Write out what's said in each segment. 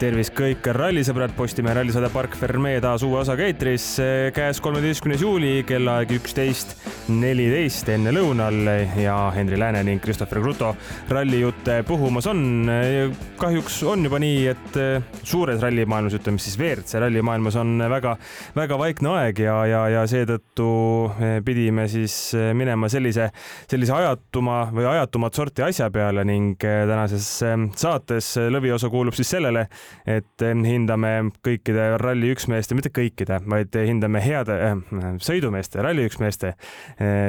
tervist kõik rallisõbrad, Postimehe rallisaade Park Ferme taas uue osaga eetris. käes kolmeteistkümnes juuli, kellaaeg üksteist neliteist enne lõunal ja Henri Lääne ning Christopher Kruto rallijutte puhumas on. kahjuks on juba nii, et suures rallimaailmas, ütleme siis WRC rallimaailmas on väga-väga vaikne aeg ja, ja, ja seetõttu pidime siis minema sellise, sellise ajatuma või ajatumat sorti asja peale ning tänases saates lõviosa kuulub siis sellele, et hindame kõikide ralli üksmeeste, mitte kõikide, vaid hindame heade äh, sõidumeeste, ralli üksmeeste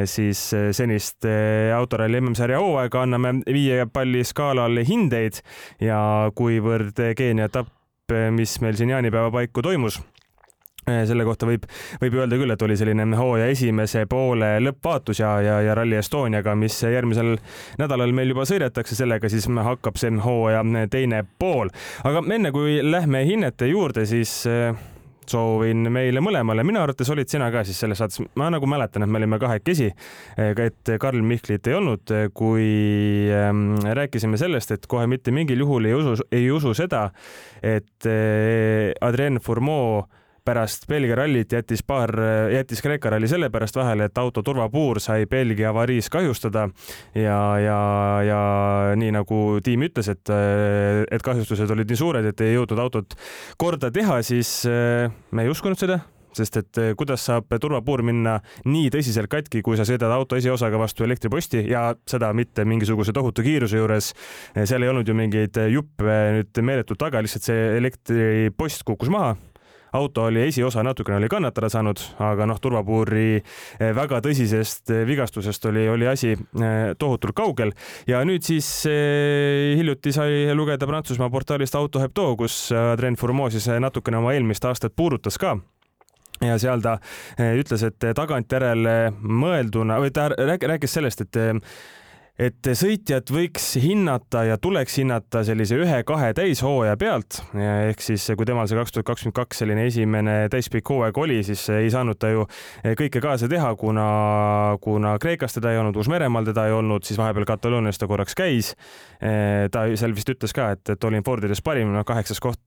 siis äh, senist äh, autoralli MM-sarja hooaega, anname viie palli skaalal hindeid ja kuivõrd Keenia etapp, mis meil siin jaanipäeva paiku toimus selle kohta võib, võib öelda küll, et oli selline hooaja esimese poole lõppvaatus ja, ja, ja Rally Estoniaga, mis järgmisel nädalal meil juba sõidetakse, sellega siis hakkab see hooaja teine pool. aga enne kui lähme hinnete juurde, siis äh, soovin meile mõlemale, minu arvates olid sina ka siis selles saates, ma nagu mäletan, et me olime kahekesi, et Karl Mihklit ei olnud, kui ähm, rääkisime sellest, et kohe mitte mingil juhul ei usu, ei usu seda, et äh, Adrien Fourmeau pärast Belgia rallit jättis paar, jättis Kreeka ralli sellepärast vahele, et auto turvapuur sai Belgia avariis kahjustada ja, ja, ja nii nagu tiim ütles, et, et kahjustused olid nii suured, et ei jõudnud autot korda teha, siis me ei uskunud seda sest et kuidas saab turvapuur minna nii tõsiselt katki, kui sa sõidad auto esiosaga vastu elektriposti ja seda mitte mingisuguse tohutu kiiruse juures. seal ei olnud ju mingeid juppe nüüd meeletult taga, lihtsalt see elektripost kukkus maha auto oli esiosa natukene oli kannatada saanud, aga noh, turvapuuri eh, väga tõsisest eh, vigastusest oli, oli asi eh, tohutult kaugel. Ja nüüd siis hiljuti sai lugeda Prantsusmaa portaalist Auto Hebdo, kus Adrien Fourmeau siis natukene oma eelmist aastat puudutas ka. Ja seal ta ütles, et tagantjärele mõelduna või ta rääkis sellest, et et sõitjat võiks hinnata ja tuleks hinnata sellise ühe-kahe täishooaja pealt, ehk siis kui temal see kaks tuhat kakskümmend kaks selline esimene täispikk hooaeg oli, siis ei saanud ta ju kõike kaasa teha, kuna, kuna Kreekas teda ei olnud, Uus-Meremaal teda ei olnud, siis vahepeal Kataloonias ta korraks käis. ta seal vist ütles ka, et, et olin Fordides parim, noh kaheksas koht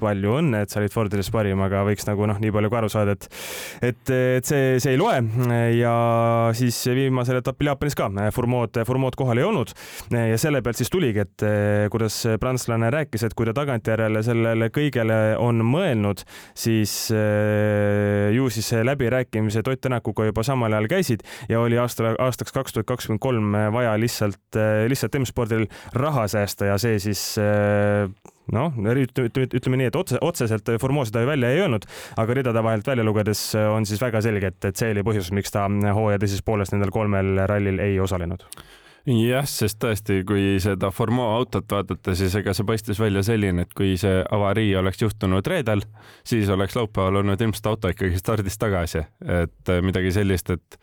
palju õnne, et sa olid Fordides parim, aga võiks nagu noh, nii palju ka aru saada, et et, et see, see ei loe. Ja siis viimasel etapil Jaapanis ka. Furmood, Furmood kohal ei olnud. Ja selle pealt siis tuligi, et kuidas prantslane rääkis, et kui ta tagantjärele sellele kõigele on mõelnud, siis ju siis läbirääkimised Ott Tänakuga juba samal ajal käisid ja oli aasta, aastaks kaks tuhat kakskümmend kolm vaja lihtsalt, lihtsalt M-spordil raha säästa ja see siis noh, ütleme nii, et otse, otseselt Formeau seda välja ei öelnud, aga ridade vahelt välja lugedes on siis väga selge, et, et see oli põhjus, miks ta hooaja teises pooles nendel kolmel rallil ei osalenud. Jah, sest tõesti, kui seda Formeau autot vaadata, siis ega see paistis välja selline, et kui see avarii oleks juhtunud reedel, siis oleks laupäeval olnud ilmselt auto ikkagi stardis tagasi, et midagi sellist, et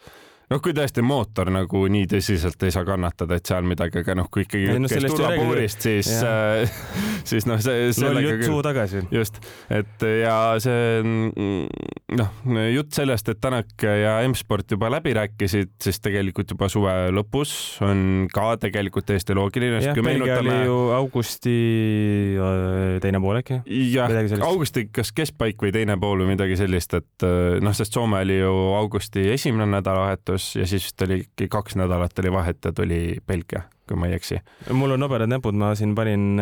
noh, kui tõesti mootor nagu nii tõsiselt ei saa kannatada, et seal midagi, aga noh, kui ikkagi no, käis turvapuurist, siis, äh, siis noh, see. loll jutt suu tagasi. just, et ja see noh, jutt sellest, et Tänak ja M-sport juba läbi rääkisid, siis tegelikult juba suve lõpus on ka tegelikult täiesti loogiline. jah, Belgia oli ju augusti äh, teine pool äkki? jah, augusti kas keskpaik või teine pool või midagi sellist, et äh, noh, sest Soome oli ju augusti esimene nädalavahetus Leedus ja siis vist oli kaks nädalat oli vahet ja tuli Belgia, kui ma ei eksi. mul on nobedad näpud, ma siin panin,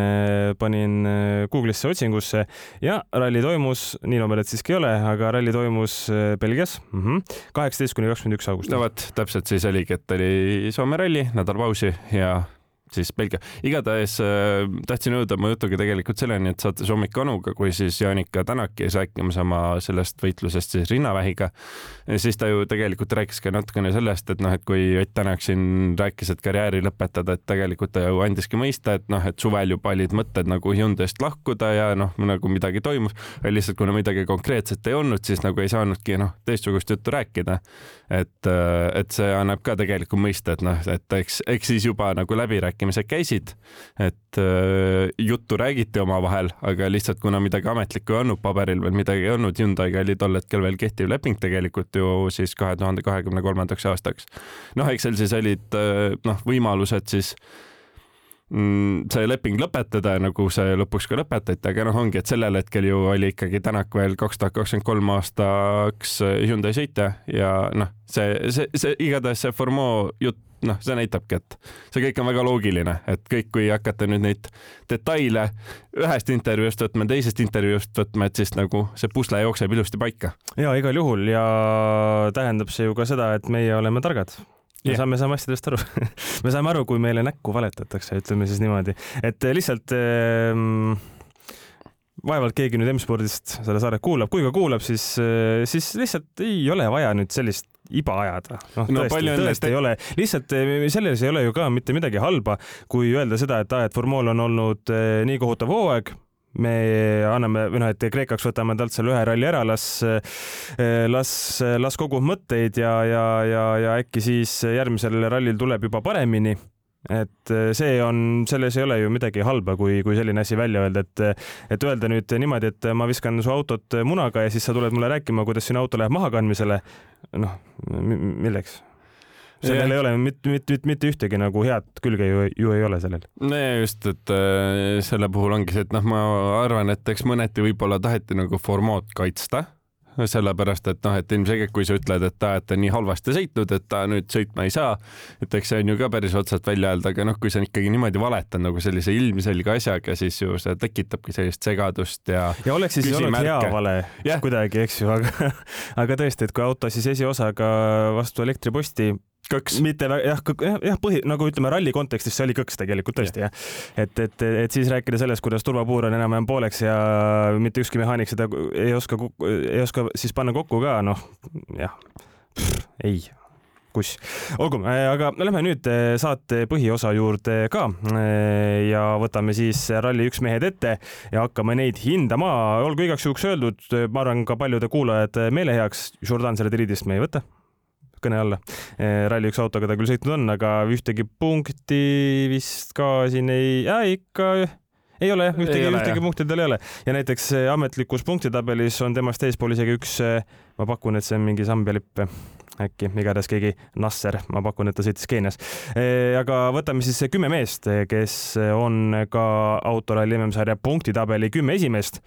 panin Google'isse otsingusse ja ralli toimus, nii nobedad siiski ei ole, aga ralli toimus Belgias mhm, kaheksateist kuni kakskümmend üks august. no vot, täpselt siis oligi, et oli Soome ralli, nädal pausi ja siis Belgia. igatahes äh, tahtsin jõuda oma jutuga tegelikult selleni, et saates Hommik Anuga, kui siis Jaanika Tänak käis rääkimas oma sellest võitlusest siis rinnavähiga, siis ta ju tegelikult rääkis ka natukene sellest, et noh, et kui Ott Tänak siin rääkis, et karjääri lõpetada, et tegelikult ta ju andiski mõista, et noh, et suvel juba olid mõtted nagu Hyundai'st lahkuda ja noh, nagu midagi toimus, lihtsalt kuna midagi konkreetset ei olnud, siis nagu ei saanudki noh, teistsugust juttu rääkida. et, äh, et see annab ka tegelikult mõista, et noh, et eks, eks siis juba nagu läbi rääkida läbirääkimised käisid, et äh, juttu räägiti omavahel, aga lihtsalt kuna midagi ametlikku ei olnud, paberil veel midagi ei olnud, Hyundai'ga oli tol hetkel veel kehtiv leping tegelikult ju siis kahe tuhande kahekümne kolmandaks aastaks. noh, eks seal siis olid äh, noh, võimalused siis mm, see leping lõpetada, nagu see lõpuks ka lõpetati, aga noh, ongi, et sellel hetkel ju oli ikkagi Tänak veel kaks tuhat kakskümmend kolm aastaks Hyundai sõitja ja noh, see, see, see igatahes see Formeau jutt noh, see näitabki, et see kõik on väga loogiline, et kõik, kui hakata nüüd neid detaile ühest intervjuust võtma, teisest intervjuust võtma, et siis nagu see pusle jookseb ilusti paika. ja igal juhul ja tähendab see ju ka seda, et meie oleme targad me yeah. saame, saame asjadest aru me saame aru, kui meile näkku valetatakse, ütleme siis niimoodi, et lihtsalt ähm, vaevalt keegi nüüd M-spordist seda saadet kuulab, kui ka kuulab, siis, siis lihtsalt ei ole vaja nüüd sellist iba ajada. noh no, tõesti, tõesti ei ole, lihtsalt eh, selles ei ole ju ka mitte midagi halba, kui öelda seda, et aa, et Formol on olnud eh, nii kohutav hooaeg, me anname või noh, et Kreekaks võtame talt selle ühe ralli ära, las, eh, las, las kogub mõtteid ja, ja, ja, ja äkki siis järgmisel rallil tuleb juba paremini et eh, see on, selles ei ole ju midagi halba, kui, kui selline asi välja öelda, et, et öelda nüüd niimoodi, et ma viskan su autot munaga ja siis sa tuled mulle rääkima, kuidas sinu auto läheb mahakandmisele. noh, milleks? sellel ei ole mitte, mitte, mitte, mitte ühtegi nagu head külge ju, ju ei ole sellel. no just, et äh, selle puhul ongi see, et noh, ma arvan, et eks mõneti võib-olla taheti nagu formaat kaitsta sellepärast et noh, et ilmselgelt, kui sa ütled, et ta, et ta nii halvasti sõitnud, et ta nüüd sõitma ei saa, et eks see on ju ka päris otsast välja öelda, aga noh, kui sa ikkagi niimoodi valetad nagu sellise ilmselge asjaga, siis ju see tekitabki sellist segadust ja. ja oleks siis olnud hea vale yeah. kuidagi, eks ju, aga, aga tõesti, et kui auto siis esiosaga vastu elektriposti kõks. mitte jah, jah, põhi nagu ütleme ralli kontekstis see oli kõks tegelikult tõesti jah ja.. et, et, et siis rääkida sellest, kuidas turvapuur on enam-vähem pooleks ja mitte ükski mehaanik seda ei oska, ei oska siis panna kokku ka, noh jah, ei kuss. olgu, aga lähme nüüd eh, saate põhiosa juurde ka eh, ja võtame siis Rally1 mehed ette ja hakkame neid hindama. olgu igaks juhuks öeldud, ma arvan, ka paljude kuulajate meele heaks, Jordan Seredridist me ei võta kõne alla. Eh, Rally1 autoga ta küll sõitnud on, aga ühtegi punkti vist ka siin ei, ikka ei ole, ühtegi, ühtegi punkti tal ei ole. Ja näiteks eh, ametlikus punktitabelis on temast eespool isegi üks, eh, ma pakun, et see on mingi Sambia lipp äkki, igatahes keegi Nasser, ma pakun, et ta sõitis Keenias. aga võtame siis kümme meest, kes on ka autoralli MM-sarja punktitabeli kümme esimest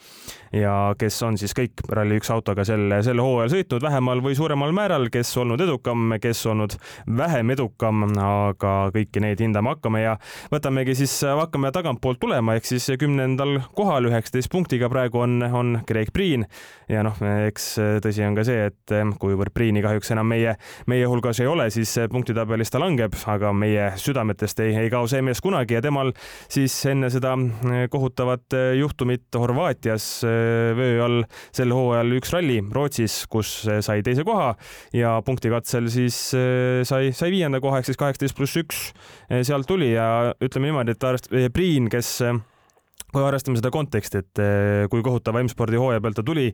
ja kes on siis kõik Rally1 autoga sel, sel hooajal sõitnud vähemal või suuremal määral, kes olnud edukam, kes olnud vähem edukam, aga kõiki neid hindama hakkame ja võtamegi siis, hakkame tagantpoolt tulema, ehk siis kümnendal kohal üheksateist punktiga praegu on, on Craig Priin ja noh, eks tõsi on ka see, et kuivõrd Priini kahjuks enam meie, meie hulgas ei ole, siis punktitabelis ta langeb, aga meie südametest ei, ei kao see mees kunagi ja temal siis enne seda kohutavat juhtumit Horvaatias vöö all sel hooajal üks ralli Rootsis, kus sai teise koha ja punktikatsel siis sai, sai viienda koha ehk siis kaheksateist pluss üks sealt tuli ja ütleme niimoodi, et Priin, kes kui arvestame seda konteksti, et kui kohutava M-spordi hooaja pealt ta tuli,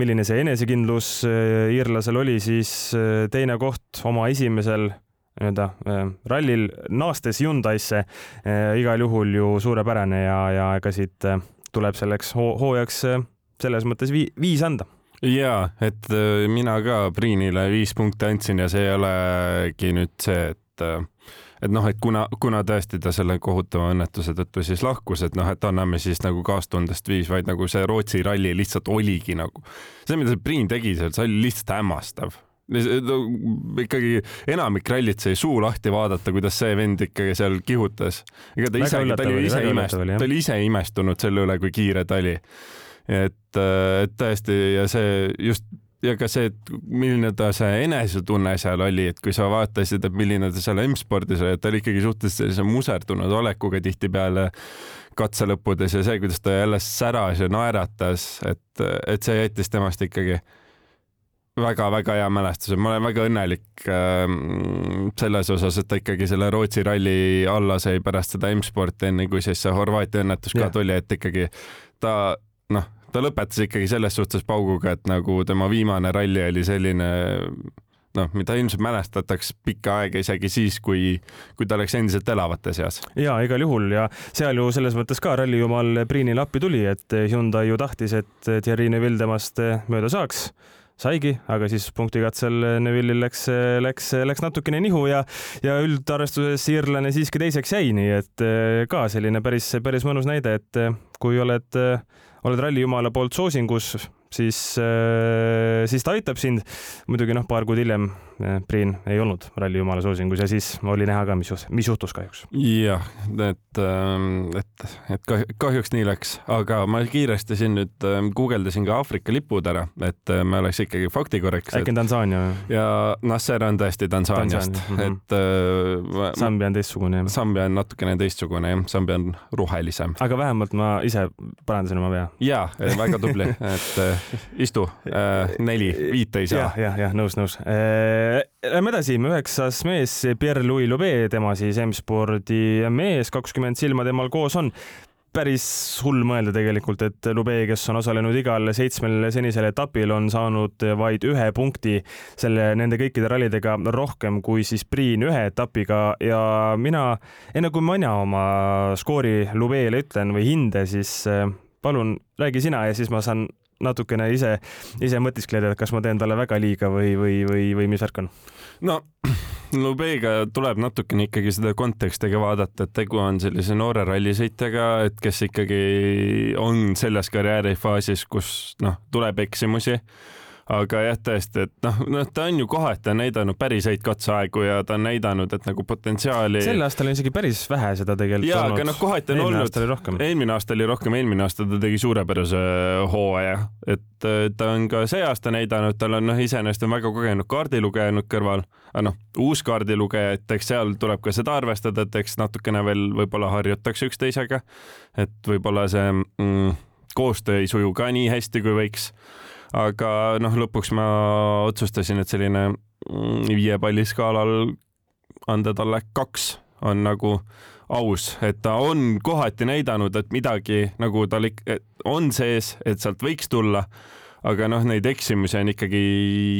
milline see enesekindlus iirlasel oli, siis teine koht oma esimesel nii-öelda rallil naastes Hyundai'sse igal juhul ju suurepärane ja, ja ega siit tuleb selleks hooajaks selles mõttes vi viis anda. Ja et mina ka Priinile viis punkti andsin ja see ei olegi nüüd see, et et noh, et kuna, kuna tõesti ta selle kohutava õnnetuse tõttu siis lahkus, et noh, et anname siis nagu kaastundest viis, vaid nagu see Rootsi ralli lihtsalt oligi nagu, see, mida see Priin tegi seal, see oli lihtsalt hämmastav. Ikkagi enamik rallit sai suu lahti vaadata, kuidas see vend ikkagi seal kihutas. ega ta ise, ta oli ise imestunud, ta oli ise imestunud selle üle, kui kiire ta oli. Et, et tõesti ja see just ja ka see, et milline ta see enesetunne seal oli, et kui sa vaatasid, et milline ta seal M-spordis oli, et ta oli ikkagi suhteliselt sellise muserdunud olekuga tihtipeale katse lõppudes ja see, kuidas ta jälle säras ja naeratas, et, et see jättis temast ikkagi väga-väga hea mälestuse, ma olen väga õnnelik äh, selles osas, et ta ikkagi selle Rootsi ralli alla sai pärast seda M-sporti, enne kui siis see Horvaatia õnnetus ka tuli, et ikkagi ta noh, ta lõpetas ikkagi selles suhtes pauguga, et nagu tema viimane ralli oli selline noh, mida ilmselt mälestatakse pikka aega isegi siis, kui, kui ta oleks endiselt elavate seas. ja igal juhul ja seal ju selles mõttes ka rallijumal Priinile appi tuli, et Hyundai ju tahtis, et Thierry Neville temast mööda saaks saigi, aga siis punktikatsel Neville'il läks, läks, läks natukene nihu ja, ja üldarvestuses iirlane siiski teiseks jäi, nii et ka selline päris, päris mõnus näide, et kui oled, oled rallijumala poolt soosingus, siis, siis ta aitab sind. muidugi noh, paar kuud hiljem Priin ei olnud ralli jumala soosingus ja siis oli näha ka, mis, mis juhtus kahjuks. jah, et, ähm, et, et kahjuks nii läks, aga ma kiiresti siin nüüd ähm, guugeldasin ka Aafrika lipud ära, et äh, me oleks ikkagi faktikorrektsed. äkki on Tansaania või? ja Nasser on tõesti Tansaaniast mm, -hmm. et äh,. Sambia on teistsugune jah? Sambia on natukene teistsugune jah, Sambia on rohelisem. aga vähemalt ma ise parandasin oma vea. ja, väga tubli, et äh, istu äh,, neli, viit ei saa. Ja,. jah, jah, nõus, nõus. Äh, Lähme edasi, üheksas mees, Pierre-Louis Loubet, tema siis M-spordi mees, kakskümmend silma temal koos on. Päris hull mõelda tegelikult, et Lube, kes on osalenud igal seitsmel senisel etapil, on saanud vaid ühe punkti selle, nende kõikide rallidega rohkem kui siis Priin ühe etapiga. Ja mina, enne kui mina oma skoori Lubele ütlen või hinde, siis eh, palun räägi sina ja siis ma saan natukene ise, ise mõtiskleda, et kas ma teen talle väga liiga või, või, või, või mis värk on? no Lubega tuleb natukene ikkagi seda kontekstiga vaadata, et tegu on sellise noore rallisõitjaga, et kes ikkagi on selles karjäärifaasis, kus noh, tuleb eksimusi aga jah, tõesti, et noh, noh, ta on ju kohati näidanud päris häid katseaegu ja ta on näidanud, et nagu potentsiaali. sel aastal on isegi päris vähe seda tegelikult ja, olnud. aga noh, kohati on eelmine olnud. eelmine aasta oli rohkem, eelmine aasta ta tegi suurepärase hooaja, et äh, ta on ka see aasta näidanud, tal on noh, iseenesest on väga kogenud kaardilugeja nüüd kõrval, aga noh, uus kaardilugeja, et eks seal tuleb ka seda arvestada, et eks natukene veel võib-olla harjutakse üksteisega, et võib-olla see mm, koostöö ei suju ka nii hästi, kui võiks aga noh, lõpuks ma otsustasin, et selline mm, viie palli skaalal anda talle kaks on nagu aus, et ta on kohati näidanud, et midagi nagu tal on sees, et sealt võiks tulla aga noh, neid eksimusi on ikkagi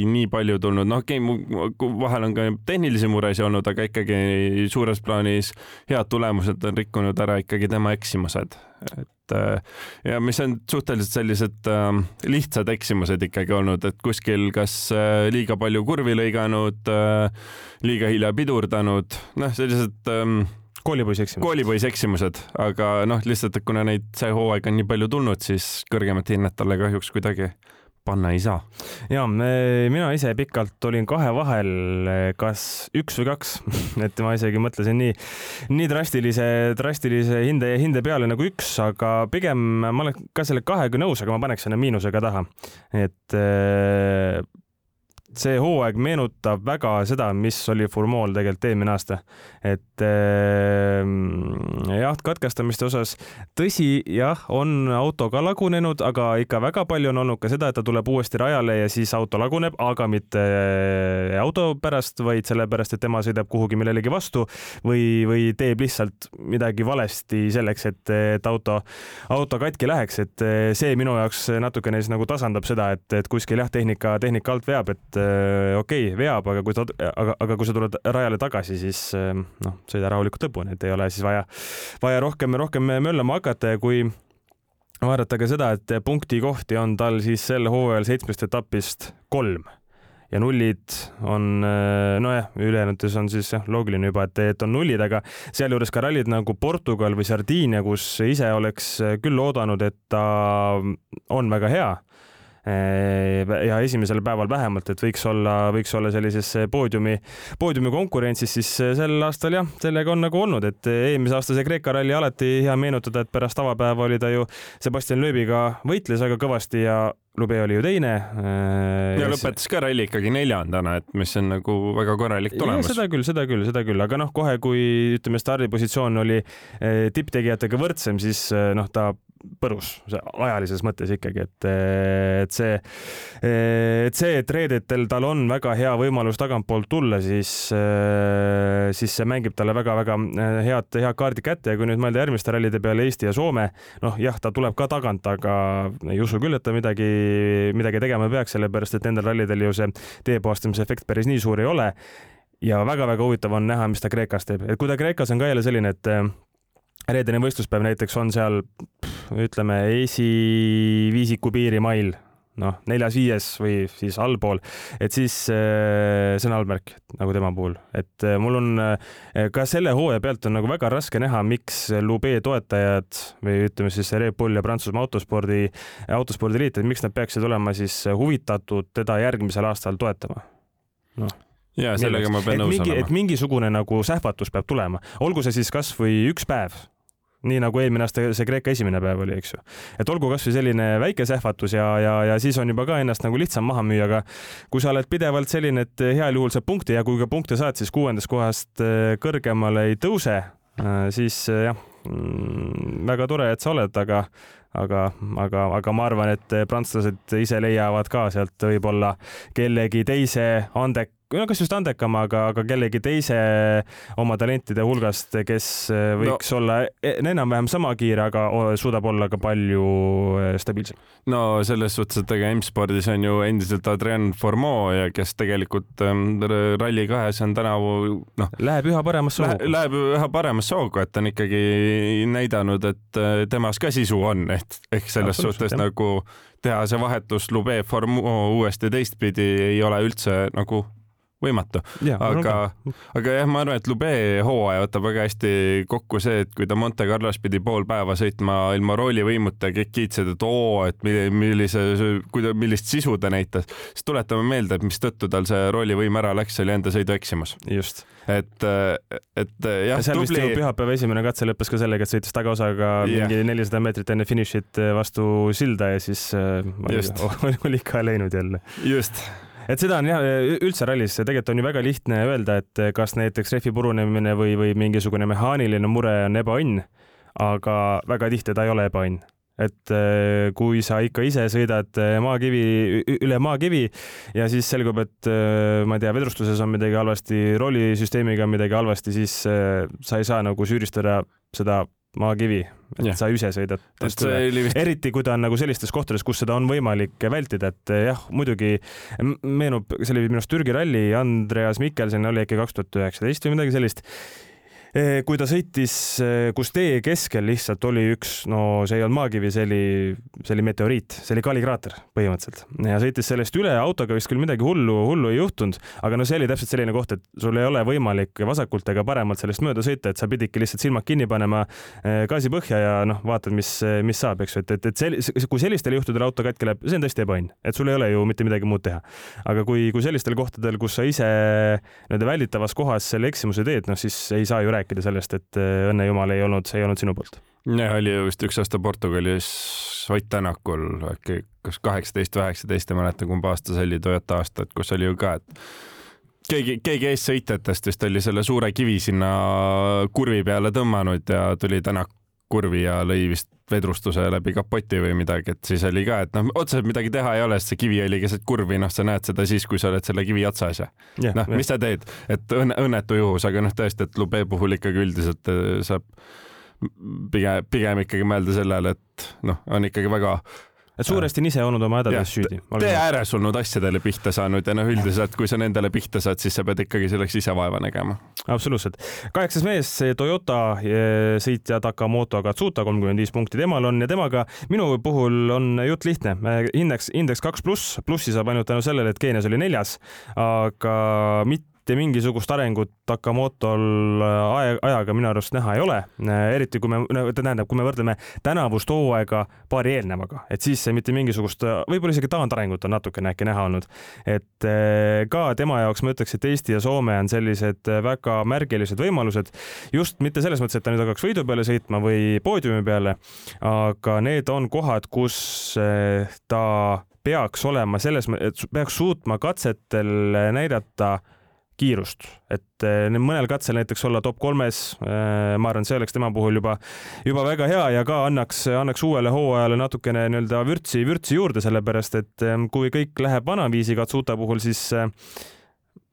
nii palju tulnud, noh okei okay,, vahel on ka tehnilisi muresid olnud, aga ikkagi suures plaanis head tulemused on rikkunud ära ikkagi tema eksimused, et äh, ja mis on suhteliselt sellised äh, lihtsad eksimused ikkagi olnud, et kuskil kas äh, liiga palju kurvi lõiganud liiga hilja pidurdanud, noh, sellised ähm, koolipoisi eksimused. koolipoisi eksimused, aga noh, lihtsalt, et kuna neid see hooaeg on nii palju tulnud, siis kõrgemat hinnet talle kahjuks kuidagi panna ei saa. ja mina ise pikalt olin kahe vahel, kas üks või kaks et ma isegi mõtlesin nii, nii drastilise, drastilise hinde, hinde peale nagu üks, aga pigem ma olen ka selle kahega nõus, aga ma paneks selle miinusega taha. et see hooaeg meenutab väga seda, mis oli Furmool tegelikult eelmine aasta. et äh, jah, katkestamiste osas, tõsi, jah, on auto ka lagunenud, aga ikka väga palju on olnud ka seda, et ta tuleb uuesti rajale ja siis auto laguneb, aga mitte äh, auto pärast, vaid sellepärast, et tema sõidab kuhugi millelegi vastu või, või teeb lihtsalt midagi valesti selleks, et, et auto, auto katki läheks, et äh, see minu jaoks natukene siis nagu tasandab seda, et, et kuskil jah, tehnika, tehnika alt veab, et okei okay,, veab, aga kui ta, aga, aga kui sa tuled rajale tagasi, siis äh, noh, sõida rahulikult lõpuni, et ei ole siis vaja, vaja rohkem, rohkem möllama hakata ja kui vaadata ka seda, et punktikohti on tal siis sel hooajal seitsmest etapist kolm ja nullid on äh, nojah, ülejäänutes on siis jah, loogiline juba, et, et on nullid, aga sealjuures ka rallid nagu Portugal või Sardiinia, kus ise oleks küll oodanud, et ta on väga hea ja esimesel päeval vähemalt, et võiks olla, võiks olla sellises poodiumi, poodiumi konkurentsis, siis sel aastal jah, sellega on nagu olnud, et eelmise aasta see Kreeka ralli alati hea meenutada, et pärast avapäeva oli ta ju Sebastian Loebiga võitles väga kõvasti ja Lube oli ju teine. Äh, ja lõpetas ka ralli ikkagi neljandana, et mis on nagu väga korralik tulemus. seda küll, seda küll, seda küll, aga noh, kohe kui ütleme, stardipositsioon oli äh, tipptegijatega võrdsem, siis äh, noh, ta põrus ajalises mõttes ikkagi, et, et see, et see, et reedetel tal on väga hea võimalus tagantpoolt tulla, siis, siis see mängib talle väga-väga head, head kaardi kätte ja kui nüüd mõelda järgmiste rallide peale Eesti ja Soome, noh jah, ta tuleb ka tagant, aga ei usu küll, et ta midagi, midagi tegema peaks, sellepärast et nendel rallidel ju see teepuhastamise efekt päris nii suur ei ole. Ja väga-väga huvitav on näha, mis ta Kreekas teeb, et kui ta Kreekas on ka jälle selline, et reedene võistluspäev näiteks on seal ütleme esiviisiku piirimail noh, neljas-viies või siis allpool, et siis see on allmärk nagu tema puhul, et mul on ka selle hooaja pealt on nagu väga raske näha, miks Lube toetajad või ütleme siis Red Bull ja Prantsusmaa autospordi, autospordiliit, et miks nad peaksid olema siis huvitatud teda järgmisel aastal toetama? Noh ja sellega ma pean nõus mingi, olema. et mingisugune nagu sähvatus peab tulema, olgu see siis kasvõi üks päev, nii nagu eelmine aasta see Kreeka esimene päev oli, eks ju. et olgu kasvõi selline väike sähvatus ja, ja, ja siis on juba ka ennast nagu lihtsam maha müüa, aga kui sa oled pidevalt selline, et heal juhul saad punkti ja kui ka punkte saad, siis kuuendast kohast äh, kõrgemale ei tõuse, äh, siis äh, jah, mm, väga tore, et sa oled, aga aga, aga, aga ma arvan, et prantslased ise leiavad ka sealt võib-olla kellegi teise andeka no kas just andekama, aga, aga kellegi teise oma talentide hulgast, kes äh, võiks no. olla e-, enam-vähem sama kiire, aga suudab olla ka palju äh, stabiilsem. no selles suhtes, et ega M-spordis on ju endiselt Adrian Formeau ja kes tegelikult ähm, Rally2-s on tänavu noh. Läheb üha paremasse hoogu. Läheb üha paremasse hoogu, et on ikkagi näidanud, et äh, temas ka sisu on, et ehk selles suhtes jah. nagu teha see vahetus Lube Formeau uuesti teistpidi ei ole üldse nagu võimatu. aga, aga jah, ma arvan, et Lube hooaja võtab väga hästi kokku see, et kui ta Monte Carlos pidi pool päeva sõitma ilma roolivõimuta kõik kiitsid, et oo, et millise, millist sisu ta näitas, siis tuletame meelde, et mistõttu tal see roolivõim ära läks, oli enda sõidueksimus. just. et, et jah. seal tubli... vist ju pühapäeva esimene katse lõppes ka sellega, et sõitis tagaosaga yeah. mingi nelisada meetrit enne finišit vastu silda ja siis äh, oli, oli ka läinud jälle. just et seda on jah, üldse rallis tegelikult on ju väga lihtne öelda, et kas näiteks rehvi purunemine või, või mingisugune mehaaniline mure on ebaõnn, aga väga tihti ta ei ole ebaõnn. Et äh, kui sa ikka ise sõidad äh, maakivi, üle maakivi ja siis selgub, et äh, ma ei tea, vedrustuses on midagi halvasti, roolisüsteemiga on midagi halvasti, siis sa ei saa nagu süüdistada seda maakivi, et ja. sa ise sõidad eriti kui ta on nagu sellistes kohtades, kus seda on võimalik vältida, et eh, jah, muidugi meenub, see oli minu arust Türgi ralli, Andreas Mikkelsen oli äkki kaks tuhat üheksateist või midagi sellist kui ta sõitis, eh, kus tee keskel lihtsalt oli üks, no see ei olnud maakivi, see oli, see oli meteoriit, see oli kalikraater põhimõtteliselt ja sõitis sellest üle, autoga vist küll midagi hullu, hullu ei juhtunud, aga no see oli täpselt selline koht, et sul ei ole võimalik vasakult ega paremalt sellest mööda sõita, et sa pididki lihtsalt silmad kinni panema, eh, gaasi põhja ja noh, vaatad, mis, mis saab, eks ju, et, et, et see, kui sellistel juhtudel auto katki läheb, see on tõesti ebaõnn, et sul ei ole ju mitte midagi muud teha. aga kui, kui sellistel kohtadel, kus sa ise nii-öelda välditavas kohas selle eksimuse teed, noh siis ei saa ju rääkida rääkida sellest, et äh, õnne jumal ei olnud, see ei olnud sinu poolt. jah, oli ju vist üks aasta Portugalis Ott Tänakul äkki kas kaheksateist või üheksateist, ei mäleta, kumb aasta see oli, Toyota aasta, et kus oli ju ka, et keegi, keegi eessõitjatest vist oli selle suure kivi sinna kurvi peale tõmmanud ja tuli Tänak kurvi ja lõi vist vedrustuse läbi kapoti või midagi, et siis oli ka, et noh, otseselt midagi teha ei ole, sest see kivi oli keset kurvi, noh, sa näed seda siis, kui sa oled selle kivi otsas ja yeah, noh, mis sa teed, et õnne, õnnetu juhus, aga noh, tõesti, et Lube puhul ikkagi üldiselt äh, saab pigem, pigem ikkagi mõelda sellele, et noh, on ikkagi väga et suuresti on ise olnud oma hädades süüdi. tee ääres olnud asjadele pihta saanud ja noh, üldiselt kui sa nendele pihta saad, siis sa pead ikkagi selleks ise vaeva nägema. absoluutselt. kaheksas mees, Toyota eh, sõitja Takamoto Katsuta, kolmkümmend viis punkti temal on ja temaga minu puhul on jutt lihtne. indeks, indeks kaks pluss, plussi saab ainult tänu sellele, et Keenias oli neljas, aga mitte mitte mingisugust arengut Takamotol aja, ajaga minu arust näha ei ole. eriti kui me, tähendab, kui me võrdleme tänavust hooaega paari eelnevaga, et siis mitte mingisugust, võib-olla isegi taandarengut on natukene äkki näha olnud. et ka tema jaoks ma ütleks, et Eesti ja Soome on sellised väga märgilised võimalused, just mitte selles mõttes, et ta nüüd hakkaks võidu peale sõitma või poodiumi peale, aga need on kohad, kus ta peaks olema selles, peaks suutma katsetel näidata kiirust, et eh, mõnel katsel näiteks olla top kolmes, eh, ma arvan, see oleks tema puhul juba, juba väga hea ja ka annaks, annaks uuele hooajale natukene nii-öelda vürtsi, vürtsi juurde, sellepärast et eh, kui kõik läheb vanaviisi Katsuta puhul, siis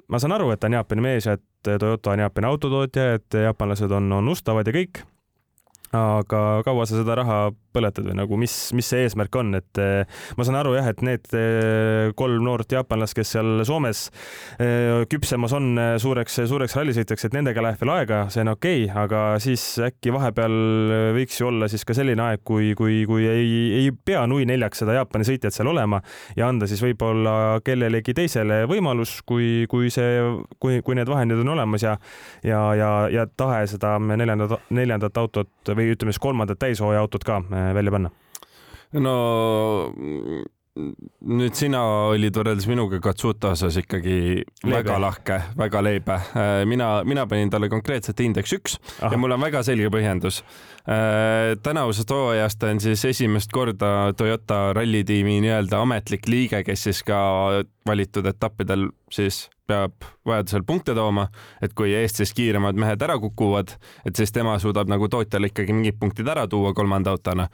ma saan aru, et ta on Jaapani mees ja et Toyota on Jaapani autotootja, et jaapanlased on, on ustavad ja kõik aga kaua sa seda raha põletad või nagu mis, mis see eesmärk on, et eh, ma saan aru jah, et need eh, kolm noort jaapanlast, kes seal Soomes eh, küpsemas on suureks, suureks rallisõitjaks, et nendega läheb veel aega, see on okei okay,, aga siis äkki vahepeal võiks ju olla siis ka selline aeg, kui, kui, kui ei, ei pea nui neljaks seda Jaapani sõitjat seal olema ja anda siis võib-olla kellelegi teisele võimalus, kui, kui see, kui, kui need vahendid on olemas ja ja, ja, ja tahe seda neljandat, neljandat autot või ütleme siis kolmandat täishooaja autot ka välja panna? no nüüd sina olid võrreldes minuga Katsuta osas ikkagi leebe. väga lahke, väga leebe. mina, mina panin talle konkreetselt indeks üks Aha. ja mul on väga selge põhjendus. tänavusest hooajast on siis esimest korda Toyota rallitiimi nii-öelda ametlik liige, kes siis ka valitud etappidel siis peab vajadusel punkte tooma, et kui Eestis kiiremad mehed ära kukuvad, et siis tema suudab nagu tootjale ikkagi mingid punktid ära tuua kolmanda autona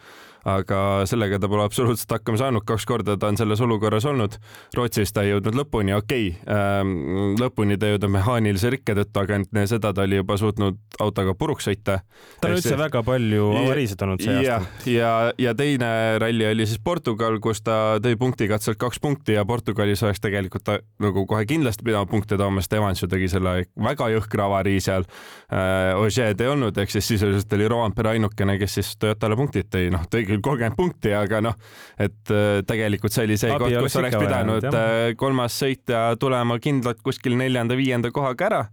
aga sellega ta pole absoluutselt hakkama saanud, kaks korda ta on selles olukorras olnud. Rootsis ta ei jõudnud lõpuni, okei okay, ähm,, lõpuni ta ei jõudnud mehaanilise rikke tõttu, aga enne seda ta oli juba suutnud autoga puruks sõita. tal on üldse väga palju avariisid olnud see ja, aasta. ja, ja teine ralli oli siis Portugal, kus ta tõi punktikatselt kaks punkti ja Portugalis oleks tegelikult ta nagu kohe kindlasti pidanud punkte tooma, sest Evans ju tegi selle väga jõhkra avarii seal äh,. Ožeed ei olnud, ehk siis sisuliselt oli Roampere ainukene, kes siis Toyotale punktid tõi, noh, tõigi küll kolmkümmend punkti, aga noh, et äh, tegelikult see oli see Abi koht, kus oleks pidanud jah. Äh, kolmas sõitja tulema kindlalt kuskil neljanda-viienda kohaga ära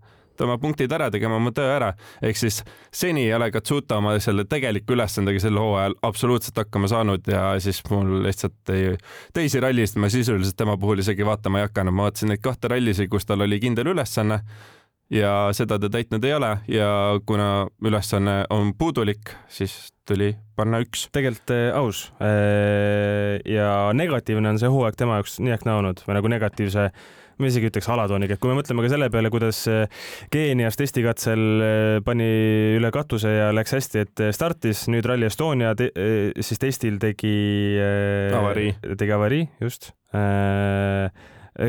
oma punktid ära tegema, oma töö ära. ehk siis seni ei ole Katsuta oma selle tegeliku ülesandega sel hooajal absoluutselt hakkama saanud ja siis mul lihtsalt ei, teisi rallisid ma sisuliselt tema puhul isegi vaatama ei hakanud, ma vaatasin neid kahte rallisid, kus tal oli kindel ülesanne ja seda ta täitnud ei ole ja kuna ülesanne on puudulik, siis tuli panna üks. tegelikult äh, aus äh, ja negatiivne on see hooaeg tema jaoks nii ehk naa olnud või nagu negatiivse ma isegi ütleks alatooniga, et kui me mõtleme ka selle peale, kuidas Keenias testikatsel pani üle katuse ja läks hästi, et startis, nüüd Rally Estonia te, siis testil tegi avarii, tegi avarii, just.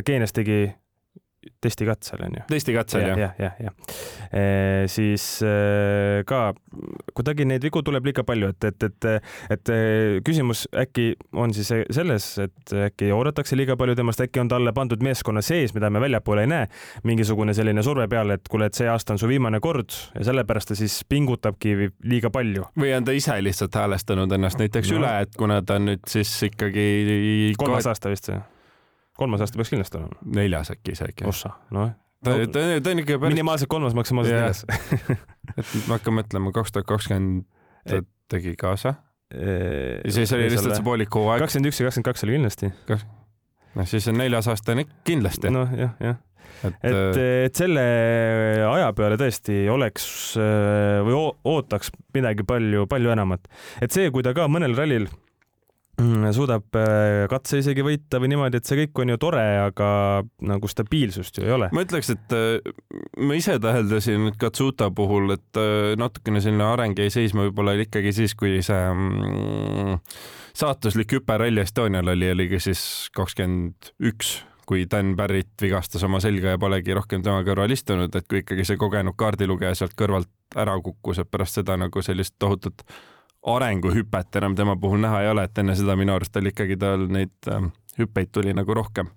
Keenias tegi testikatsel on ju. testikatsel jah. jah, jah, jah ja. e,. siis e, ka kuidagi neid vigu tuleb liiga palju, et, et, et, et küsimus äkki on siis selles, et äkki oodatakse liiga palju temast, äkki on talle pandud meeskonna sees, mida me väljapoole ei näe, mingisugune selline surve peale, et kuule, et see aasta on su viimane kord ja sellepärast ta siis pingutabki liiga palju. või on ta ise lihtsalt häälestanud ennast näiteks no. üle, et kuna ta on nüüd siis ikkagi kolmas aasta vist see kolmas aasta peaks kindlasti olema. neljas äkki isegi. ossa, noh. ta, ta, ta on ikka päris. minimaalselt kolmas, maksimaalselt neljas et ma hakkan mõtlema, kaks tuhat kakskümmend ta tegi kaasa. ja siis oli lihtsalt see poolik hooaeg. kakskümmend üks ja kakskümmend kaks oli kindlasti. noh, siis on neljas aasta on ikka kindlasti. noh, jah, jah et, et, äh, et selle aja peale tõesti oleks või ootaks midagi palju, palju enamat. et see, kui ta ka mõnel rallil suudab äh, katse isegi võita või niimoodi, et see kõik on ju tore, aga nagu stabiilsust ju ei ole. ma ütleks, et äh, ma ise täheldasin Katsuta puhul, et äh, natukene selline areng jäi seisma võib-olla ikkagi siis, kui see mm, saatuslik hüpe Rally Estonial oli, oligi siis kakskümmend üks kui Dan Barrett vigastas oma selga ja polegi rohkem tema kõrval istunud, et kui ikkagi see kogenud kaardilugeja sealt kõrvalt ära kukkus, et pärast seda nagu sellist tohutut arenguhüpet enam tema puhul näha ei ole, et enne seda minu arust oli ikkagi tal neid äh, hüppeid tuli nagu rohkem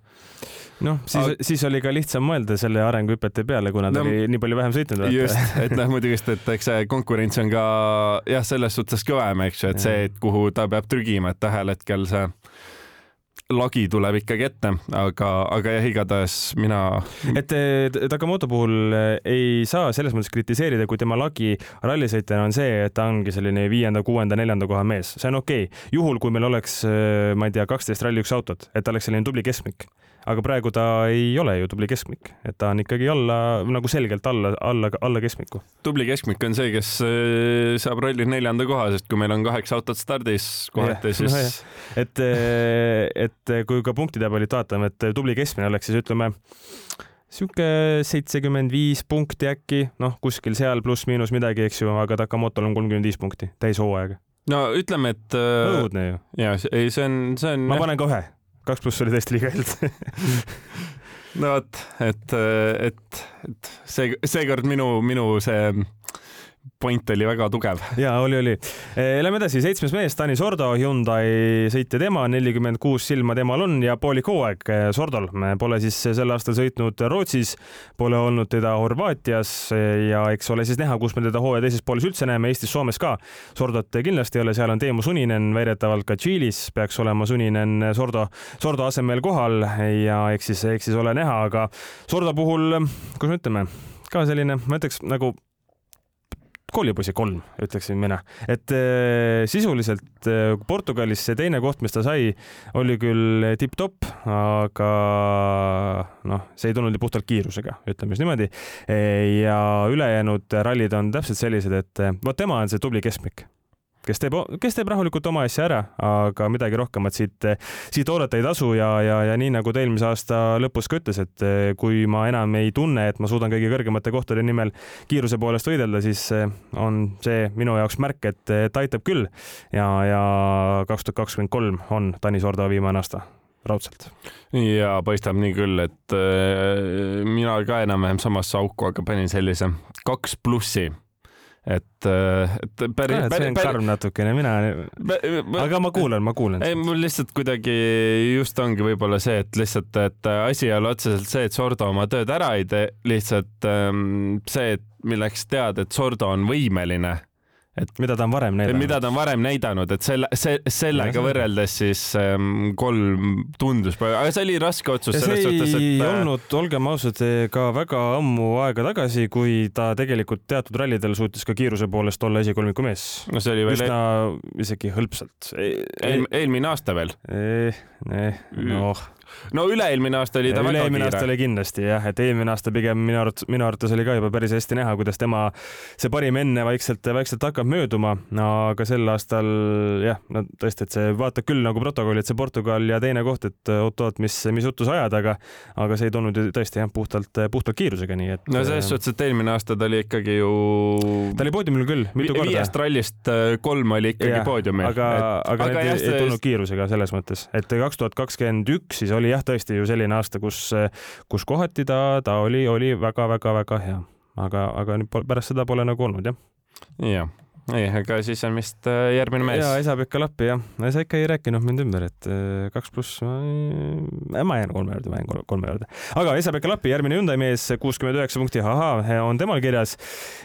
noh, siis Aga..., siis oli ka lihtsam mõelda selle arenguhüpete peale, kuna ta no, oli nii palju vähem sõitnud. just, et noh, muidugi, et eks see konkurents on ka jah, selles suhtes kõvem, eks ju, et see, et kuhu ta peab trügima, et ühel hetkel see lagi tuleb ikkagi ette, aga, aga jah, igatahes mina. et Takamoto puhul eh, ei saa selles mõttes kritiseerida, kui tema lagi rallisõitjana on see, et ta ongi selline viienda, kuuenda, neljanda koha mees, see on okei okay.. juhul, kui meil oleks, eh, ma ei tea, kaksteist ralli üks autot, et ta oleks selline tubli keskmik aga praegu ta ei ole ju tubli keskmik, et ta on ikkagi alla, nagu selgelt alla, alla, alla keskmiku. tubli keskmik on see, kes äh, saab rallil neljanda koha, sest kui meil on kaheksa autot stardis kohati, siis no,. et, äh, et kui ka punktitabelit vaatame, et tubli keskmine oleks siis ütleme sihuke seitsekümmend viis punkti äkki, noh, kuskil seal pluss-miinus midagi, eks ju, aga Takamotol on kolmkümmend viis punkti täishooajaga. no ütleme, et. Äh, õudne ju. ja ei, see on, see on. ma panen ka ühe kaks pluss oli tõesti liiga helde. No vot, et, et, et see, seekord minu, minu see point oli väga tugev. ja oli, oli. Lähme edasi, seitsmes mees, Tanis Sordo, Hyundai sõitja tema, nelikümmend kuus silma temal on ja poolik hooaeg Sordol. Pole siis sel aastal sõitnud Rootsis, pole olnud teda Horvaatias ja eks ole siis näha, kus me teda hooaja teises pooles üldse näeme, Eestis, Soomes ka. Sordot kindlasti ei ole, seal on Teemu Suninen, väidetavalt ka Tšiilis peaks olema Suninen Sordo, Sordo asemel kohal ja eks siis, eks siis ole näha, aga Sordo puhul, kuidas me ütleme, ka selline, ma ütleks nagu koolipoisi kolm, ütleksin mina. et äh, sisuliselt äh, Portugalis see teine koht, mis ta sai, oli küll tipp-topp, aga noh, see ei tulnud puhtalt kiirusega, ütleme siis niimoodi. ja ülejäänud rallid on täpselt sellised, et vot tema on see tubli keskmik kes teeb, kes teeb rahulikult oma asja ära, aga midagi rohkemat siit, siit oodata ei tasu ja, ja, ja nii nagu ta eelmise aasta lõpus ka ütles, et kui ma enam ei tunne, et ma suudan kõige kõrgemate kohtade nimel kiiruse poolest võidelda, siis on see minu jaoks märk, et ta aitab küll ja, ja kaks tuhat kakskümmend kolm on Tanis Ordo viimane aasta raudselt. ja paistab nii küll, et äh, mina ka enam-vähem samasse auku, aga panin sellise kaks plussi et, äh, et päris, see on karm natukene, mina, aga ma kuulan, ma kuulan. ei, mul lihtsalt kuidagi just ongi võib-olla see, et lihtsalt, et asi ei ole otseselt see, et Sordo oma tööd ära ei tee, lihtsalt ähm, see, et milleks tead, et Sordo on võimeline et mida ta on varem näidanud. mida ta on varem näidanud, et selle, see, sellega võrreldes siis ähm, kolm tundus, aga see oli raske otsus ja selles suhtes, et. see ei äh, olnud, olgem ausad, ka väga ammu aega tagasi, kui ta tegelikult teatud rallidel suutis ka kiiruse poolest olla esikolmiku mees. no see oli veel. üsna isegi hõlpsalt. Eel, eelmine aasta veel eh,. Eh, noh no üle-eelmine aasta oli ta väga kiire. aasta oli kindlasti jah, et eelmine aasta pigem minu arvates, minu arvates oli ka juba päris hästi näha, kuidas tema see parim enne vaikselt, vaikselt hakkab mööduma, aga sel aastal jah, no tõesti, et see vaatab küll nagu protokolli, et see Portugal ja teine koht, et oot-oot, mis, mis juttu sa ajad, aga aga see ei tulnud ju tõesti jah, puhtalt, puhtalt kiirusega, nii et. no selles suhtes, et eelmine aasta ta oli ikkagi ju. ta oli poodiumil küll, mitu korda. viiest rallist äh, kolm oli ikkagi ja, poodiumil. aga, aga, aga need ei, ei tulnud kiirusega selles mõttes, et kaks tuhat kakskümmend üks siis oli jah, tõesti ju selline aasta, kus, kus kohati ta, ta oli, oli väga-väga-väga hea, aga, aga nüüd pärast seda pole nagu olnud jah. jah ei, aga siis on vist äh, järgmine mees. ja saab ikka lappi jah, sa ikka ei rääkinud mind ümber, et äh, kaks pluss, ma jään kolme juurde, ma jään kolme juurde. aga Esa-Pekka Lappi, järgmine Hyundai mees, kuuskümmend üheksa punkti, ahaa, on temal kirjas.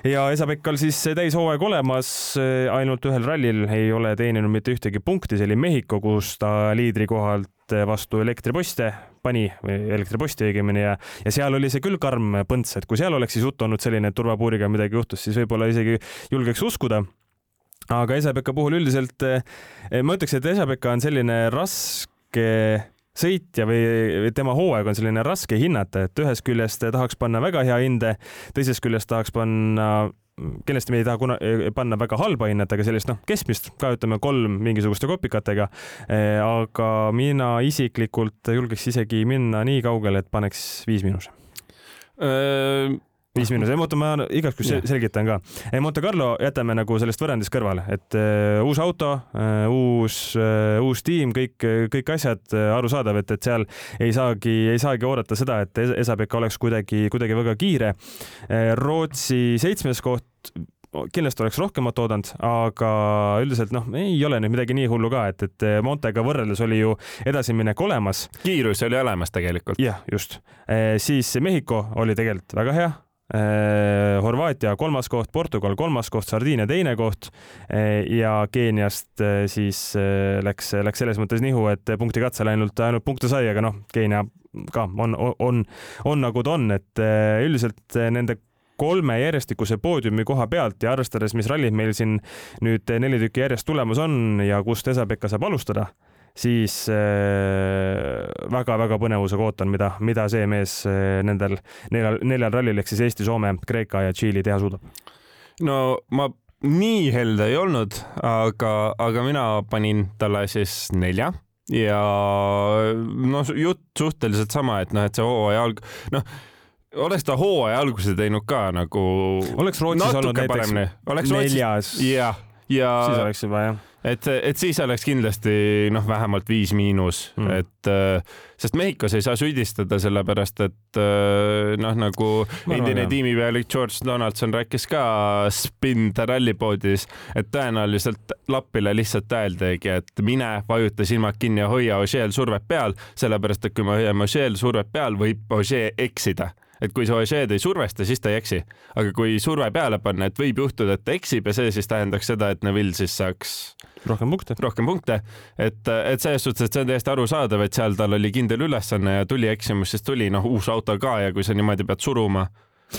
ja Esa-Pekkal siis täishooaeg olemas, ainult ühel rallil ei ole teeninud mitte ühtegi punkti, see oli Mehhiko, kus ta liidrikohalt vastu elektriposte pani, elektriposti õigemini ja, ja seal oli see küll karm põnts, et kui seal oleks siis jutt olnud selline, et turvapuuriga midagi juhtus, siis võib-olla isegi julgeks uskuda. Aga Esa-Pekka puhul üldiselt eh, ma ütleks, et Esa-Pekka on selline raske sõitja või, või tema hooaeg on selline raske hinnata, et ühest küljest tahaks panna väga hea hinde, teisest küljest tahaks panna kindlasti me ei taha kuna, panna väga halba hinnet, aga sellist noh, keskmist ka ütleme kolm mingisuguste kopikatega. Aga mina isiklikult julgeks isegi minna nii kaugele, et paneks viis miinus viis miinus, ei oota, ma igaks juhuks selgitan ka. Monte Carlo jätame nagu sellest võrrandist kõrvale, et uh, uus auto uh,, uus uh,, uus tiim, kõik, kõik asjad uh, arusaadav, et, et seal ei saagi, ei saagi oodata seda, et Esa-Pekka oleks kuidagi, kuidagi väga kiire uh,. Rootsi seitsmes koht kindlasti oleks rohkemat oodanud, aga üldiselt noh, ei ole nüüd midagi nii hullu ka, et, et Montega võrreldes oli ju edasiminek olemas. kiirus oli olemas tegelikult. jah, just. siis Mehhiko oli tegelikult väga hea Horvaatia kolmas koht, Portugal kolmas koht, Sardiinia teine koht. Äh, ja Keeniast äh, siis läks, läks selles mõttes nihu, et punkti katsel ainult, ainult punkte sai, aga noh, Keenia ka on, on, on nagu ta on, et üldiselt nende kolme järjestikuse poodiumi koha pealt ja arvestades, mis rallid meil siin nüüd neli tükki järjest tulemas on ja kust Esa-Pekka saab alustada siis väga-väga äh, põnevusega ootan, mida, mida see mees äh, nendel neljal, neljal rallil ehk siis Eesti, Soome, Kreeka ja Tšiili teha suudab. no ma nii helde ei olnud, aga, aga mina panin talle siis nelja ja noh, jutt suhteliselt sama, et noh, et see hooaja alg-, noh, oleks ta hooaja alguse teinud ka nagu. oleks Rootsis olnud näiteks oleks neljas. jah, ja. siis oleks juba jah et, et siis oleks kindlasti noh, vähemalt viis miinus. Mm., et sest Mehhikos ei saa süüdistada, sellepärast et noh, nagu endine tiimipealik George Donaldson rääkis ka Spin the Rally poodis, et tõenäoliselt Lappile lihtsalt öeldigi, et mine, vajuta silmad kinni ja hoia Ožeel survet peal, sellepärast et kui me hoiame Ožeel survet peal, võib Ožee eksida et kui sa Ožeed ei survesta, siis ta ei eksi. aga kui surve peale panna, et võib juhtuda, et ta eksib ja see siis tähendaks seda, et Neville siis saaks rohkem punkte. rohkem punkte, et, et selles suhtes, et see on täiesti arusaadav, et seal tal oli kindel ülesanne ja tuli eksimus, siis tuli noh, uus auto ka ja kui sa niimoodi pead suruma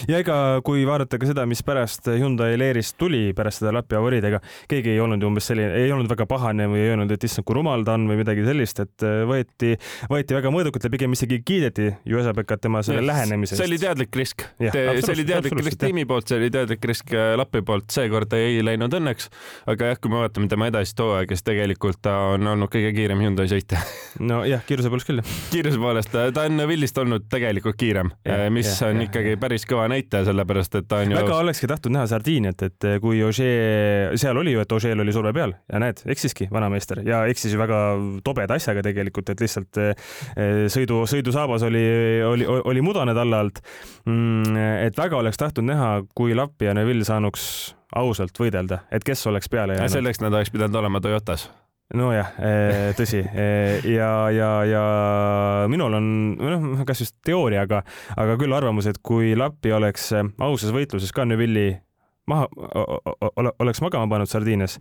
ja ega kui vaadata ka seda, mis pärast Hyundai Leerist tuli pärast seda Lappi avariid, ega keegi ei olnud umbes selline, ei olnud väga pahane või ei öelnud, et issand, kui rumal ta on või midagi sellist, et äh, võeti, võeti väga mõõdukalt ja pigem isegi kiideti Juesabekat tema selle lähenemise eest. see oli teadlik risk. see oli teadlik risk tiimi poolt, see oli teadlik risk äh, Lappi poolt, seekord ei läinud õnneks. aga jah, kui me vaatame tema edasist hooaega, siis tegelikult ta on olnud kõige kiirem Hyundai sõitja nojah, kiiruse poolest küll. kiiruse poolest, ta on Villist olnud tegelikult kiirem, mis ja, on ja, ikkagi päris kõva kõva näitaja, sellepärast et ta on ju. väga olekski tahtnud näha Sardiiniat, et kui Ožee, seal oli ju, et Ožeel oli surve peal ja näed, eksiski vanameister ja eksis ju väga tobeda asjaga tegelikult, et lihtsalt eh, sõidu, sõidusaabas oli, oli, oli mudane talle alt. Mm, et väga oleks tahtnud näha, kui Lappi ja Neville saanuks ausalt võidelda, et kes oleks peale jäänud. selleks nad oleks pidanud olema Toyotas nojah, eh, tõsi. Eh, ja, ja, ja minul on noh, kas just teooria, aga, aga küll arvamus, et kui Lappi oleks eh, ausas võitluses ka Neville'i maha, oleks magama pannud Sardiinias,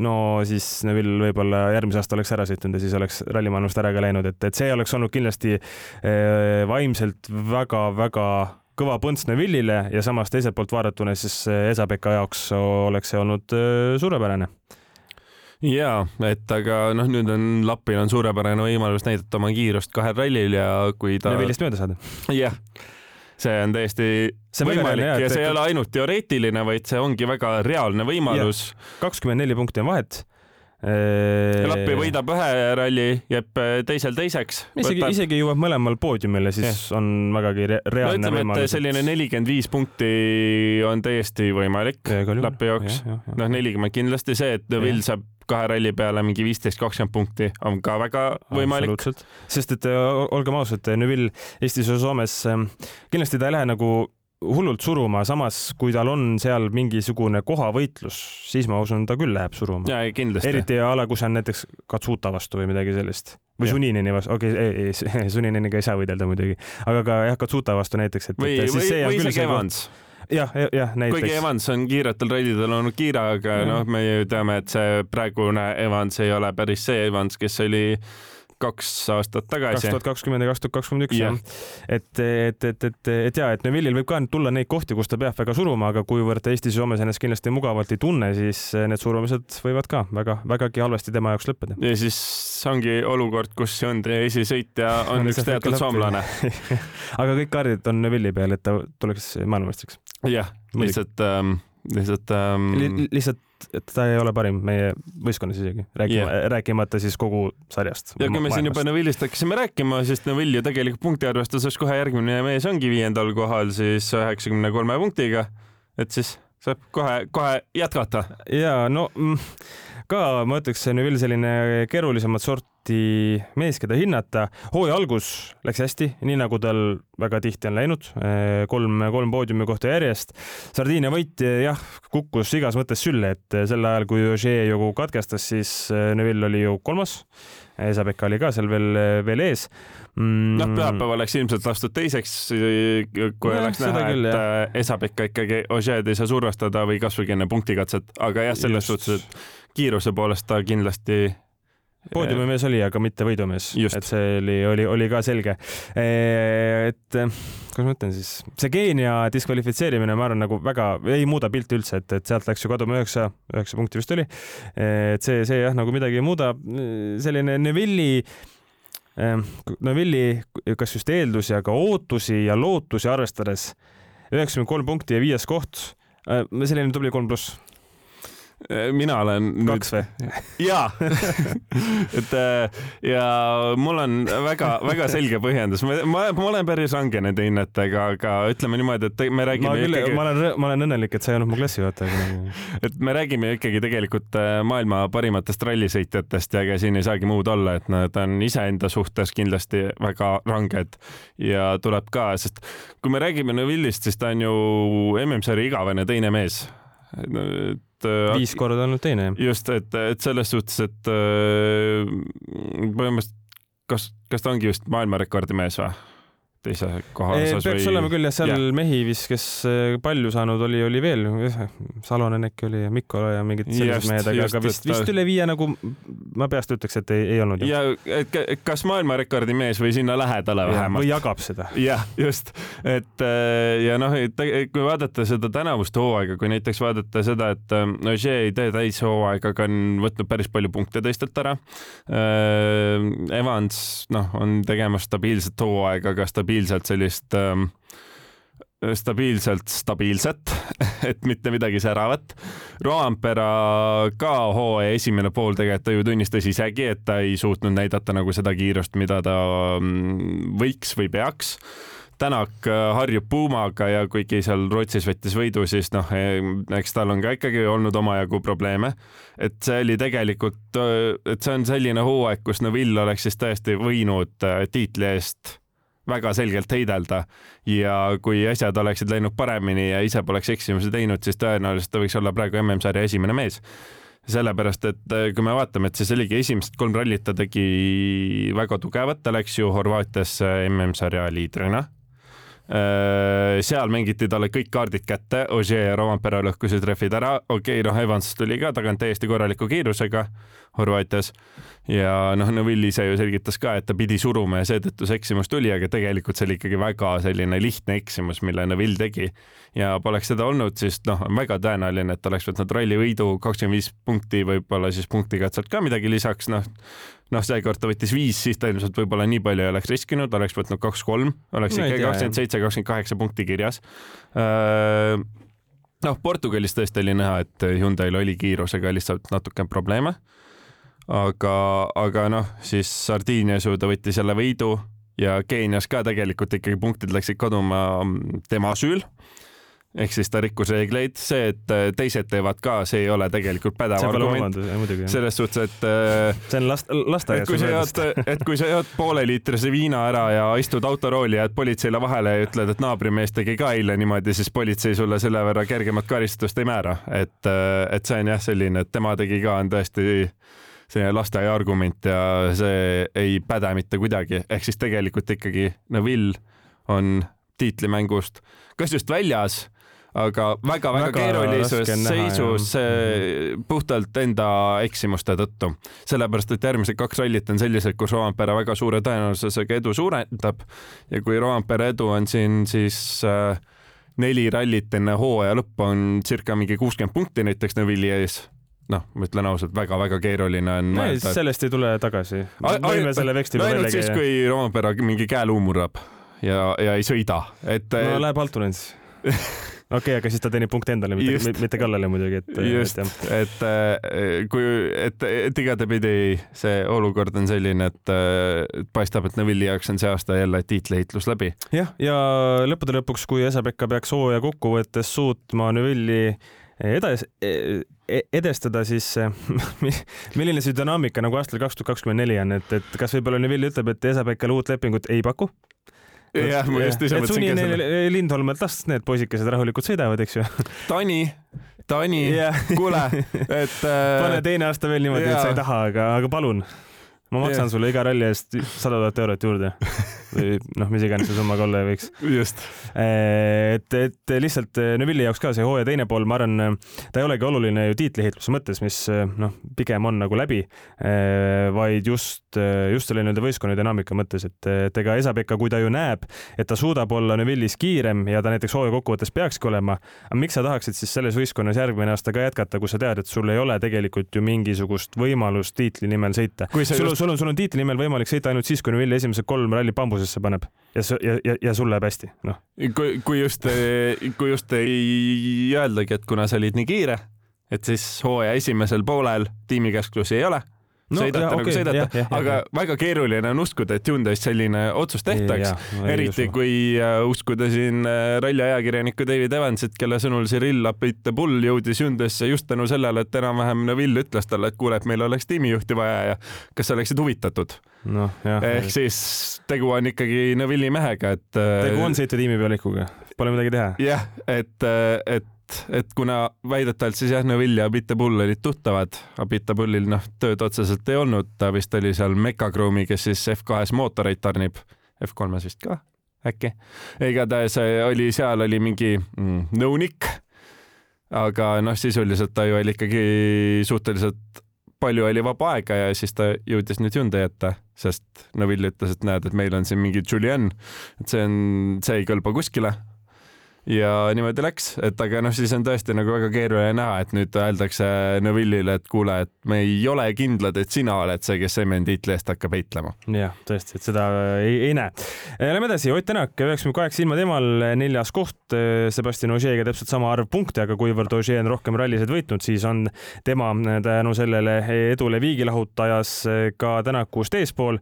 no siis Neville võib-olla järgmise aasta oleks ära sõitnud ja siis oleks rallimaailmast ära ka läinud, et, et see oleks olnud kindlasti vaimselt väga-väga kõva põnts Neville'ile ja samas teiselt poolt vaadatuna siis Esa-Pekka jaoks oleks see olnud suurepärane ja et aga noh, nüüd on Lapil on suurepärane võimalus näidata oma kiirust kahel rallil ja kui ta. Neville'ist mööda saada. jah, see on täiesti see võimalik ja, ja see ei ole ainult teoreetiline, vaid see ongi väga reaalne võimalus. kakskümmend neli punkti on vahet Lappi võidab ühe ralli, jääb teisel teiseks. isegi Võtab..., isegi jõuab mõlemal poodiumile, siis ja. on vägagi re reaalne no, ütleme, võimalus. selline nelikümmend viis punkti on täiesti võimalik Lappi jaoks. noh, nelikümmend kindlasti see, et Will saab kahe ralli peale mingi viisteist, kakskümmend punkti on ka väga võimalik. sest et olgem ausad, Neville Eestis ja Soomes kindlasti ta ei lähe nagu hullult suruma, samas kui tal on seal mingisugune kohavõitlus, siis ma usun, ta küll läheb suruma. ja kindlasti. eriti a la, kui see on näiteks Katsuta vastu või midagi sellist või Sunineni vastu, okei okay,, ei, ei, Sunineniga ei saa võidelda muidugi, aga ka jah, Katsuta vastu näiteks, et. või, või, või isegi Evans jah, jah, näiteks. kuigi Evans on kiiretel raididel olnud kiire, aga noh, me ju teame, et see praegune Evans ei ole päris see Evans, kes oli kaks aastat tagasi. kaks tuhat kakskümmend ja kaks tuhat kakskümmend üks jah. et, et, et, et, et ja, et Neville'il võib ka tulla neid kohti, kus ta peab väga suruma, aga kuivõrd Eestis ja Soomes ennast kindlasti mugavalt ei tunne, siis need surumised võivad ka väga, vägagi halvasti tema jaoks lõppeda. ja siis ongi olukord, kus Hyundai esisõitja on, on üks teatud soomlane aga kõik kaardid on Neville'i peal, et ta tuleks maailmameistriks. Jah, lihtsalt ähm, lihtsalt ähm... Li. lihtsalt et ta ei ole parim meie võistkonnas isegi, rääkima yeah., rääkimata siis kogu sarjast. ja kui me siin juba Neville'ist hakkasime rääkima, siis Neville ju tegelikult punktiarvestuses kohe järgmine mees ongi viiendal kohal siis üheksakümne kolme punktiga. et siis saab kohe-kohe jätkata. ja no mm, ka ma ütleks, Neville selline keerulisemat sorti mees, keda hinnata. hooaja algus läks hästi, nii nagu tal väga tihti on läinud, kolm, kolm poodiumi kohta järjest. Sardiinia võit jah, kukkus igas mõttes sülle, et sel ajal, kui Ogier ju katkestas, siis Neville oli ju kolmas. Esa-Pekka oli ka seal veel, veel ees mm.. noh, pühapäeval läks ilmselt lastud teiseks, kui ja, oleks näha, et. Esa-Pekka ikkagi Ogier'd ei saa survestada või kasvõi enne punktikatset, aga jah, selles Just. suhtes, et kiiruse poolest ta kindlasti poodiumimees oli, aga mitte võidumees, et see oli, oli, oli ka selge. et kuidas ma ütlen siis, see Keenia diskvalifitseerimine, ma arvan, nagu väga ei muuda pilti üldse, et, et sealt läks ju kaduma üheksa, üheksa punkti vist oli. et see, see jah, nagu midagi ei muuda. selline Neville'i Neville'i kas just eeldusi, aga ootusi ja lootusi arvestades üheksakümmend kolm punkti ja viies koht, selline tubli kolm pluss mina olen kaks või? jaa et äh, ja mul on väga-väga selge põhjendus, ma, ma, olen päris range nende hinnetega, aga ütleme niimoodi, et me räägime ma küll ikkagi..., ma olen, ma olen õnnelik, et sa ei olnud mu klassijuhataja. et me räägime ikkagi tegelikult äh, maailma parimatest rallisõitjatest ja ega siin ei saagi muud olla, et nad on iseenda suhtes kindlasti väga ranged ja tuleb ka, sest kui me räägime Neville'ist, siis ta on ju MM-sarja igavene teine mees et Äh, viis korda olnud teine. just, et, et selles suhtes, et äh, põhimõtteliselt kas, kas ta ongi just maailmarekordi mees või? Teise koha osas peaks või... olema küll jah, seal ja. mehi vist, kes äh, palju saanud oli, oli veel, Salonen äkki oli ja Mikko ja mingid sellised mehed, aga, aga vist, vist üle viie nagu ma peast ütleks, et ei, ei olnud. ja et kas maailmarekordi mees või sinna lähedale vähemalt. või jagab seda. jah, just, et äh, ja noh, kui vaadata seda tänavust hooaega, kui näiteks vaadata seda, et Ožee ei tee täishooaega, aga on võtnud päris palju punkte teistelt ära. Äh, Evans, noh, on tegemas stabiilset hooaega, aga stabiilset stabiilselt sellist ähm, stabiilselt stabiilset, et mitte midagi säravat. Roampera ka hooaja esimene pool tegelikult ta ju tunnistas isegi, et ta ei suutnud näidata nagu seda kiirust, mida ta mm, võiks või peaks. Tänak äh, harjub Puumaga ja kuigi seal Rootsis võttis võidu, siis noh, e, eks tal on ka ikkagi olnud omajagu probleeme. et see oli tegelikult, äh, et see on selline hooaeg, kus Neville oleks siis tõesti võinud äh, tiitli eest väga selgelt heidelda ja kui asjad oleksid läinud paremini ja ise poleks eksimusi teinud, siis tõenäoliselt ta võiks olla praegu MM-sarja esimene mees. sellepärast, et äh, kui me vaatame, et siis oligi esimesed kolm rallit ta tegi väga tugevat, ta läks ju Horvaatiasse MM-sarja liidrina äh, seal mängiti talle kõik kaardid kätte, Ogier ja Rovampere lõhkusid rehvid ära, okei okay,, noh, Evans tuli ka tagant täiesti korraliku kiirusega Horvaatias. Ja noh, Neville ise ju selgitas ka, et ta pidi suruma ja seetõttu see eksimus tuli, aga tegelikult see oli ikkagi väga selline lihtne eksimus, mille Neville tegi. ja poleks seda olnud, siis noh, väga tõenäoline, et oleks võtnud ralli võidu kakskümmend viis punkti, võib-olla siis punktikatsalt ka midagi lisaks, noh. Noh, seekord ta võttis viis, siis ta ilmselt võib-olla nii palju ei oleks riskinud, oleks võtnud kaks-kolm, oleks no, ikkagi kakskümmend seitse, kakskümmend kaheksa punkti kirjas. Noh, Portugalis tõesti oli näha, et Hyundai'l oli kiirusega lihtsalt natuke probleeme aga, aga noh, siis Sardiinias ju ta võttis jälle võidu ja Keenias ka tegelikult ikkagi punktid läksid kaduma mm, tema süül ehk siis ta rikkus reegleid, see, et äh, teised teevad ka, see ei ole tegelikult pädev argument. selles suhtes, et äh, see on last, lasteaias. et kui sa jood, et kui sa jood pooleliitrise viina ära ja istud autorooli, jääd politseile vahele ja ütled, et naabrimees tegi ka eile niimoodi, siis politsei sulle selle võrra kergemat karistust ei määra, et, äh, et see on jah, selline, et tema tegi ka, on tõesti selline lasteaia argument ja see ei päde mitte kuidagi, ehk siis tegelikult ikkagi Neville on tiitlimängust, kas just väljas, aga väga-väga keerulises seisus näha, puhtalt enda eksimuste tõttu. sellepärast, et järgmised kaks rallit on sellised, kus Roampere väga suure tõenäosusega edu suurendab ja kui Roampere edu on siin siis äh, neli rallit enne hooaja lõppu on circa mingi kuuskümmend punkti näiteks Neville'i ees noh, ma ütlen ausalt väga,, väga-väga keeruline on no, mõelda. sellest ei tule tagasi. võime selle veksli no, ainult siis, kui Rompera mingi käeluu murrab ja, ja ei sõida, et. no eh, läheb Altunen siis okei okay,, aga siis ta teenib punkte endale, mitte, mitte Kallale muidugi, et. just, et, et, et kui, et, et igatepidi see olukord on selline, et, et paistab, et Neville'i jaoks on see aasta jälle tiitliheitlus läbi. jah, ja lõppude lõpuks, kui Esa-Pekka peaks hooaja kokkuvõttes suutma Neville'i edas-, e-, e-, edestada siis milline see dünaamika nagu aastal kaks tuhat kakskümmend neli on, et, et kas võib-olla Neville ütleb, et Esa-Pekale uut lepingut ei paku? jah, ma just ise mõtlesin ka seda. Lindholm, et las need poisikesed rahulikult sõidavad, eks ju. Tani, Tani yeah., kuule, et äh.... pane teine aasta veel niimoodi, et sa ei taha, aga, aga palun ma maksan yeah. sulle iga ralli eest sada tuhat eurot juurde või noh, mis iganes see summa ka olla võiks. just. et, et lihtsalt eh, Neville'i jaoks ka see hooaja teine pool, ma arvan, ta ei olegi oluline ju tiitliheitluse mõttes, mis eh, noh, pigem on nagu läbi, eh, vaid just, just selle nii-öelda võistkonna dünaamika mõttes, et, et ega Esa-Pekka, kui ta ju näeb, et ta suudab olla Neville'is kiirem ja ta näiteks hooaja kokkuvõttes peakski olema, aga miks sa tahaksid siis selles võistkonnas järgmine aasta ka jätkata, kui sa tead, et sul ei ole tegelikult ju mingisugust võimalust tiitli nimel sõita? sul sul on, sul on tiitli nimel võimalik sõita ainult siis, kui Neville esimesed kolm ralli bambusesse paneb ja, ja, ja, ja sul läheb hästi, noh. kui, kui just, kui just ei öeldagi, et kuna sa olid nii kiire, et siis hooaja esimesel poolel tiimikäsklusi ei ole no, sõidata jah, nagu okay, sõidata, aga jah. väga keeruline on uskuda, et Hyundai's selline otsus tehtaks, eriti kui uh, uskuda siin uh, ralli ajakirjanikku David Evansit, kelle sõnul Cyril Abiteboul jõudis Hyundai'sse just tänu sellele, et enam-vähem Neville ütles talle, et kuule, et meil oleks tiimijuhti vaja ja kas sa oleksid huvitatud no,. ehk siis tegu on ikkagi Neville'i mehega, et. Uh, tegu on sõitu tiimipealikuga, pole midagi teha. jah, et, et et kuna väidetavalt siis jah, Neville ja Abitabull olid tuttavad, Abitabullil noh, tööd otseselt ei olnud, ta vist oli seal Mekachroomi, kes siis F2-s mootoreid tarnib, F3-s vist ka äkki. igatahes äh, oli seal oli mingi mm, nõunik, aga noh, sisuliselt ta ju oli ikkagi suhteliselt palju oli vaba aega ja siis ta jõudis nüüd Hyundai ette, sest Neville ütles, et näed, et meil on siin mingi Julien, et see on, see ei kõlba kuskile ja niimoodi läks, et aga noh, siis on tõesti nagu väga keeruline näha, et nüüd öeldakse Neville'ile, et kuule, et me ei ole kindlad, et sina oled see, kes MM-tiitli eest hakkab heitlema. jah, tõesti, et seda ei, ei näe. Lähme edasi, Ott Tänak, üheksakümmend kaheksa ilma temal, neljas koht, Sebastian Ožeega täpselt sama arv punkte, aga kuivõrd Ožee on rohkem rallisid võitnud, siis on tema tänu sellele edule viigilahuta ajas ka Tänakust eespool.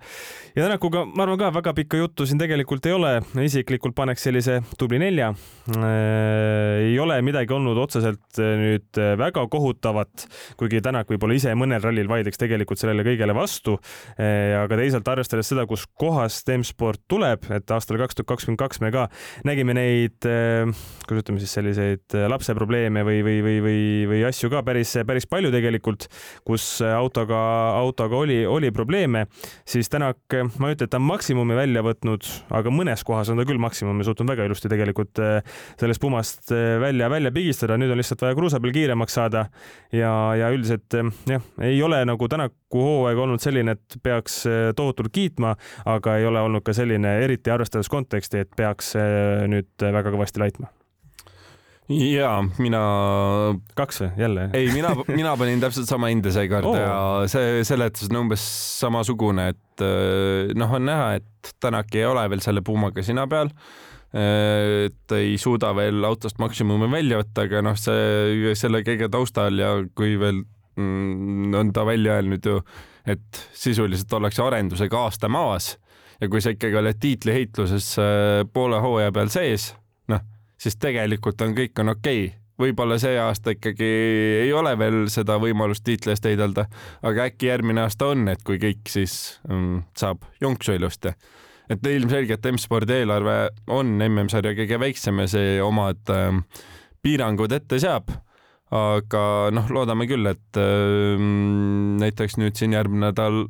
ja Tänakuga, ma arvan ka, väga pikka juttu siin tegelikult ei ole, isiklikult paneks sellise tubli nelja Äh, ei ole midagi olnud otseselt äh, nüüd äh, väga kohutavat, kuigi Tänak võib-olla ise mõnel rallil vaidleks tegelikult sellele kõigele vastu. aga teisalt arvestades seda, kus kohast M-sport tuleb, et aastal kaks tuhat kakskümmend kaks me ka nägime neid, kuidas ütleme siis selliseid lapseprobleeme või, või, või, või, või asju ka päris, päris palju tegelikult, kus autoga, autoga oli, oli probleeme, siis Tänak, ma ei ütle, et ta on maksimumi välja võtnud, aga mõnes kohas on ta küll maksimumi suutnud väga ilusti tegelikult sellest pumast eh, välja, välja pigistada, nüüd on lihtsalt vaja kruusa peal kiiremaks saada ja, ja üldiselt eh, jah, ei ole nagu Tänaku hooaeg olnud selline, et peaks eh, tohutult kiitma, aga ei ole olnud ka selline, eriti arvestades konteksti, et peaks nüüd väga kõvasti laitma ja mina. kaks või jälle? ei, mina, mina panin täpselt sama hinde seekord oh. ja see seletus on umbes samasugune, et noh, on näha, et Tänak ei ole veel selle puumaga sina peal et ei suuda veel autost maksimumi välja võtta, aga noh, see selle kõige taustal ja kui veel mm, on ta välja öelnud ju, et sisuliselt ollakse arendusega aasta maas ja kui sa ikkagi oled tiitliheitluses äh, poole hooaja peal sees, noh, siis tegelikult on kõik on okei. Okay võib-olla see aasta ikkagi ei ole veel seda võimalust tiitli eest heidelda, aga äkki järgmine aasta on, et kui kõik siis mm, saab jonksu ilusti et ilmselgelt M-spordi eelarve on MM-sarja kõige väiksem ja see omad äh, piirangud ette seab. aga noh, loodame küll, et äh, näiteks nüüd siin järgmine nädal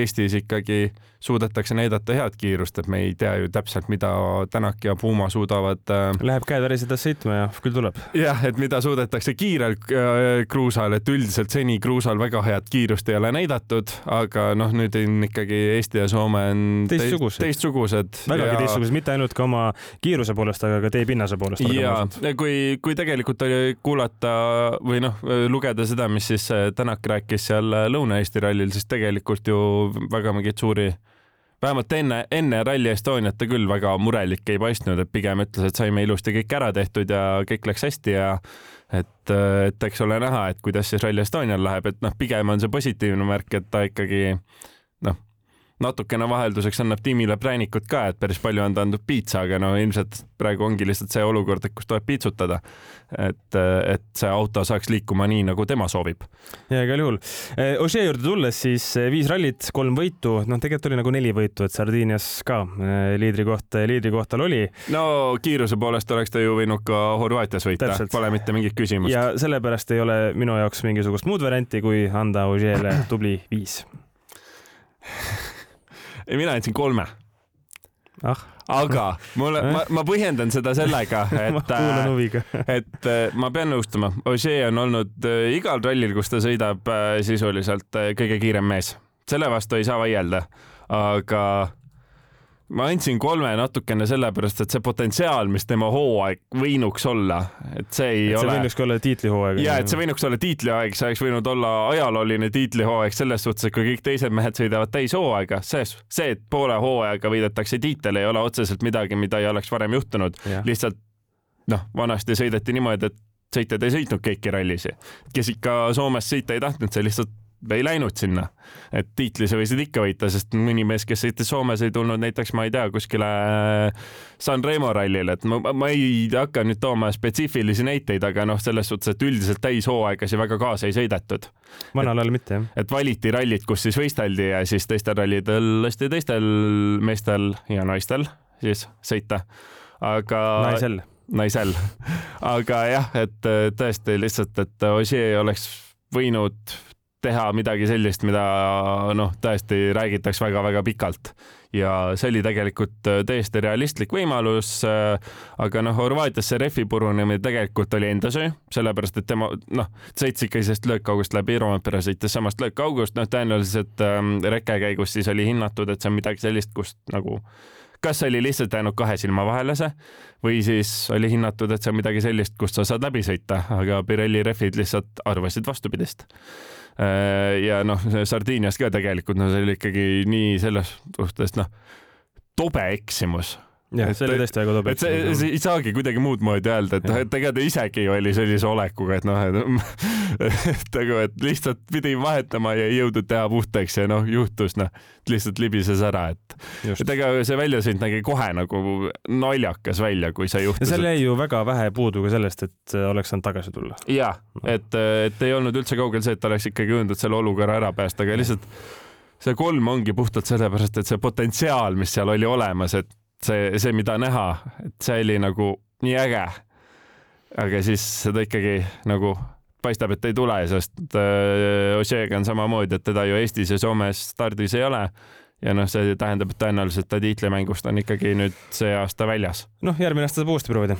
Eestis ikkagi äh, suudetakse näidata head kiirust, et me ei tea ju täpselt, mida Tänak ja Puma suudavad. Äh, Läheb käed värisedes sõitma ja küll tuleb. jah, et mida suudetakse kiirel äh, kruusal, et üldiselt seni kruusal väga head kiirust ei ole näidatud, aga noh, nüüd on ikkagi Eesti ja Soome on teistsugused, teistsugused. vägagi ja... teistsugused, mitte ainult ka oma kiiruse poolest, aga ka teepinnase poolest. ja kui, kui tegelikult oli kuulata või noh, lugeda seda, mis siis Tänak rääkis seal Lõuna-Eesti rallil, siis tegelikult ju väga mingeid suuri vähemalt enne, enne Rally Estoniat ta küll väga murelik ei paistnud, et pigem ütles, et saime ilusti kõik ära tehtud ja kõik läks hästi ja et, et eks ole näha, et kuidas siis Rally Estonial läheb, et noh, pigem on see positiivne märk, et ta ikkagi noh, natukene vahelduseks annab tiimile präänikut ka, et päris palju on ta andnud piitsa, aga no ilmselt praegu ongi lihtsalt see olukord, et kus tuleb piitsutada. et, et see auto saaks liikuma nii, nagu tema soovib. ja igal juhul. Eh, Ožee juurde tulles, siis eh, viis rallit, kolm võitu, noh, tegelikult oli nagu neli võitu, et Sardiinias ka eh, liidrikoht, liidrikohtal oli. no kiiruse poolest oleks ta ju võinud ka Horvaatias võita, pole mitte mingit küsimust. ja sellepärast ei ole minu jaoks mingisugust muud varianti, kui anda Ožeele tubli viis ei, mina andsin kolme. Ah. aga mulle, ma, ma põhjendan seda sellega, et et äh, ma pean nõustuma, Ožee on olnud äh, igal rallil, kus ta sõidab äh, sisuliselt kõige kiirem mees, selle vastu ei saa vaielda, aga ma andsin kolme natukene sellepärast, et see potentsiaal, mis tema hooaeg võinuks olla, et see ei et ole. see võinuks olla tiitlihooaeg. ja, et see võinuks olla tiitlihooaeg, see oleks võinud olla ajalooline tiitlihooaeg selles suhtes, et kui kõik teised mehed sõidavad täishooaega, see, see, et poole hooajaga võidetakse tiitel, ei ole otseselt midagi, mida ei oleks varem juhtunud. lihtsalt noh, vanasti sõideti niimoodi, et sõitjad ei sõitnud kõiki rallisid, kes ikka Soomes sõita ei tahtnud, see lihtsalt ei läinud sinna. et tiitli sa võisid ikka võita, sest mõni mees, kes sõitis Soomes, ei tulnud näiteks, ma ei tea, kuskile San Remo rallile, et ma, ma ei hakka nüüd tooma spetsiifilisi näiteid, aga noh, selles suhtes, et üldiselt täishooaegasi väga kaasa ei sõidetud. vanal ajal mitte, jah. et valiti rallid, kus siis võisteldi ja siis teistel rallidel lasti teistel meestel ja naistel siis sõita. aga. naisel naisel. aga jah, et tõesti lihtsalt, et Ossier oleks võinud teha midagi sellist, mida noh, tõesti räägitakse väga-väga pikalt ja see oli tegelikult äh, täiesti realistlik võimalus. Äh, aga noh, Horvaatias see rehvi purunemine tegelikult oli enda süü, sellepärast et tema noh, sõitis ikkagi sellest löökaugust läbi, Rompere sõitis samast löökaugust, noh, tõenäoliselt ähm, reke käigus siis oli hinnatud, et see on midagi sellist, kust nagu kas oli lihtsalt jäänud kahe silma vahele see või siis oli hinnatud, et see on midagi sellist, kust sa saad läbi sõita, aga Pirelli rehvid lihtsalt arvasid vastupidist ja noh, Sardiinias ka tegelikult no see oli ikkagi nii selles suhtes noh, tobe eksimus jah, see oli tõesti väga tobe. et see, see ei saagi kuidagi muud moodi öelda, et noh, et ega ta isegi oli sellise olekuga, et noh, et nagu, et lihtsalt pidi vahetama ja ei jõudnud teha puhtaks ja noh, juhtus noh, lihtsalt libises ära, et, et ega see väljasõit nägi kohe nagu naljakas välja, kui see juhtus. seal jäi ju väga vähe puudu ka sellest, et oleks saanud tagasi tulla. ja, et, et ei olnud üldse kaugel see, et oleks ikkagi jõudnud selle olukorra ära päästa, aga lihtsalt see kolm ongi puhtalt sellepärast, et see potentsiaal, mis seal oli olemas, et see, see, mida näha, et see oli nagu nii äge. aga siis seda ikkagi nagu paistab, et ei tule, sest äh, Ožeega on samamoodi, et teda ju Eestis ja Soomes stardis ei ole ja noh, see tähendab, et tõenäoliselt ta tiitlimängust on ikkagi nüüd see aasta väljas. noh, järgmine aasta saab uuesti proovida.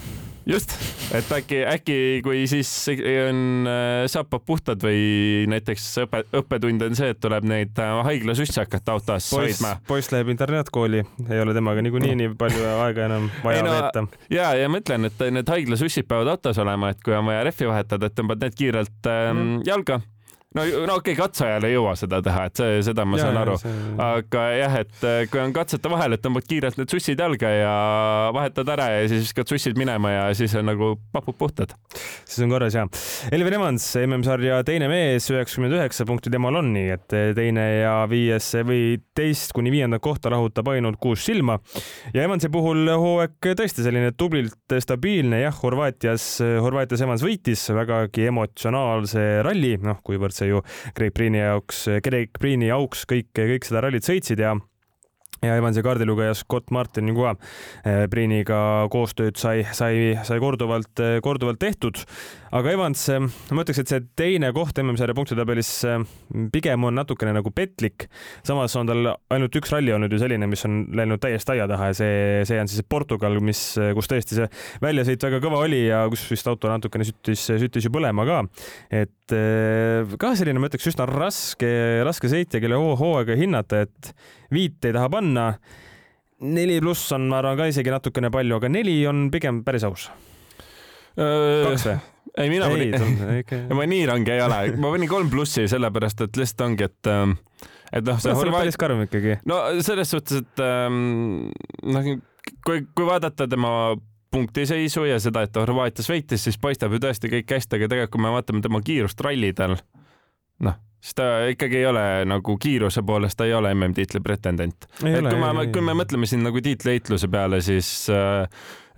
just, et äkki, äkki kui siis on äh, saapad puhtad või näiteks õpe, õppetund on see, et tuleb neid äh, haiglasüsse hakata autos poiss, hoidma. poiss läheb internaatkooli, ei ole temaga niikuinii nii palju aega enam vaja no, veeta. ja, ja ma ütlen, et need haiglasussid peavad autos olema, et kui on vaja rehvi vahetada, et tõmbad need kiirelt ähm, mm. jalga no, no okei okay,, katseajal ei jõua seda teha, et see, seda ma ja, saan aru. Aga jah, et äh, kui on katsete vahel, et tõmbad kiirelt need sussid jalga ja vahetad ära ja siis viskad sussid minema ja siis on nagu papud puhtad. siis on korras ja. Elvin Evans, MM-sarja teine mees, üheksakümmend üheksa punkti temal on, nii et teine ja viies või teist kuni viiendat kohta rahutab ainult kuus silma. ja Evansi puhul hooaeg tõesti selline tublilt stabiilne, jah, Horvaatias, Horvaatias Evans võitis vägagi emotsionaalse ralli, noh, kuivõrd see ju Great Priini jaoks, Great Priini auks kõik, kõik seda rallit sõitsid ja ja Evansi kaardilugeja Scott Martin ka Priiniga koostööd sai, sai, sai korduvalt, korduvalt tehtud. aga Evans, ma ütleks, et see teine koht MM-sarja punktitabelis pigem on natukene nagu petlik. samas on tal ainult üks ralli olnud ju selline, mis on läinud täiesti aia taha ja see, see on siis Portugal, mis, kus tõesti see väljasõit väga kõva oli ja kus vist auto natukene süttis, süttis ju põlema ka. et ka selline, ma ütleks, üsna raske, raske sõitja, kelle hooaega hinnata, et viit ei taha panna. neli pluss on, ma arvan ka isegi natukene palju, aga neli on pigem päris aus. kaks või? ei, mina ei, panin, ikka... ma nii range ei ole, ma panin kolm plussi sellepärast, et lihtsalt ongi, et ähm, et noh, see no, Horvaat... päris karm ikkagi. no selles suhtes, et ähm, noh, kui, kui vaadata tema punktiseisu ja seda, et Horvaatias võitis, siis paistab ju tõesti kõik hästi, aga tegelikult kui me vaatame tema kiirust rallidel, noh, siis ta ikkagi ei ole nagu kiiruse poolest, ta ei ole MM-tiitli pretendent. et ole, kui me, kui me mõtleme siin nagu tiitliheitluse peale, siis äh,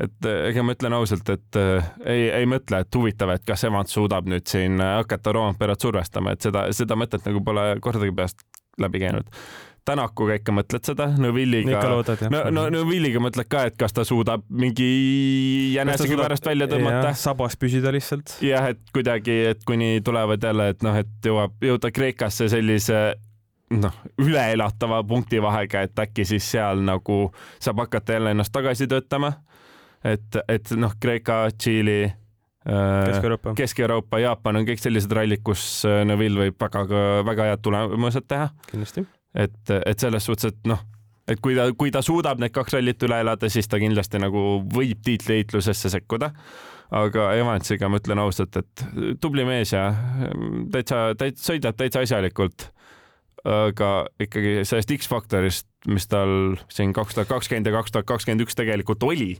et ega ma ütlen ausalt, et äh, ei, ei mõtle, et huvitav, et kas Evans suudab nüüd siin hakata Roomperat survestama, et seda, seda mõtet nagu pole kordagi peast läbi käinud Tänakuga ikka mõtled seda, Neuvilliga, no, no Neuvilliga mõtled ka, et kas ta suudab mingi jänesega pärast välja tõmmata. sabas püsida lihtsalt. jah, et kuidagi, et kuni tulevad jälle, et noh, et jõuab jõuda Kreekasse sellise noh, üleelatava punktivahega, et äkki siis seal nagu saab hakata jälle ennast tagasi töötama. et, et noh, Kreeka, Tšiili äh, Kesk-Euroopa, Kesk-Euroopa, Jaapan on kõik sellised rallid, kus äh, Neville võib väga, väga head tulemused teha. kindlasti et, et selles suhtes, et noh, et kui ta, kui ta suudab need kaks rallit üle elada, siis ta kindlasti nagu võib tiitliheitlusesse sekkuda. aga Evansiga ma ütlen ausalt, et tubli mees ja täitsa, täitsa sõidab täitsa asjalikult. aga ikkagi sellest X-faktorist, mis tal siin kaks tuhat kakskümmend ja kaks tuhat kakskümmend üks tegelikult oli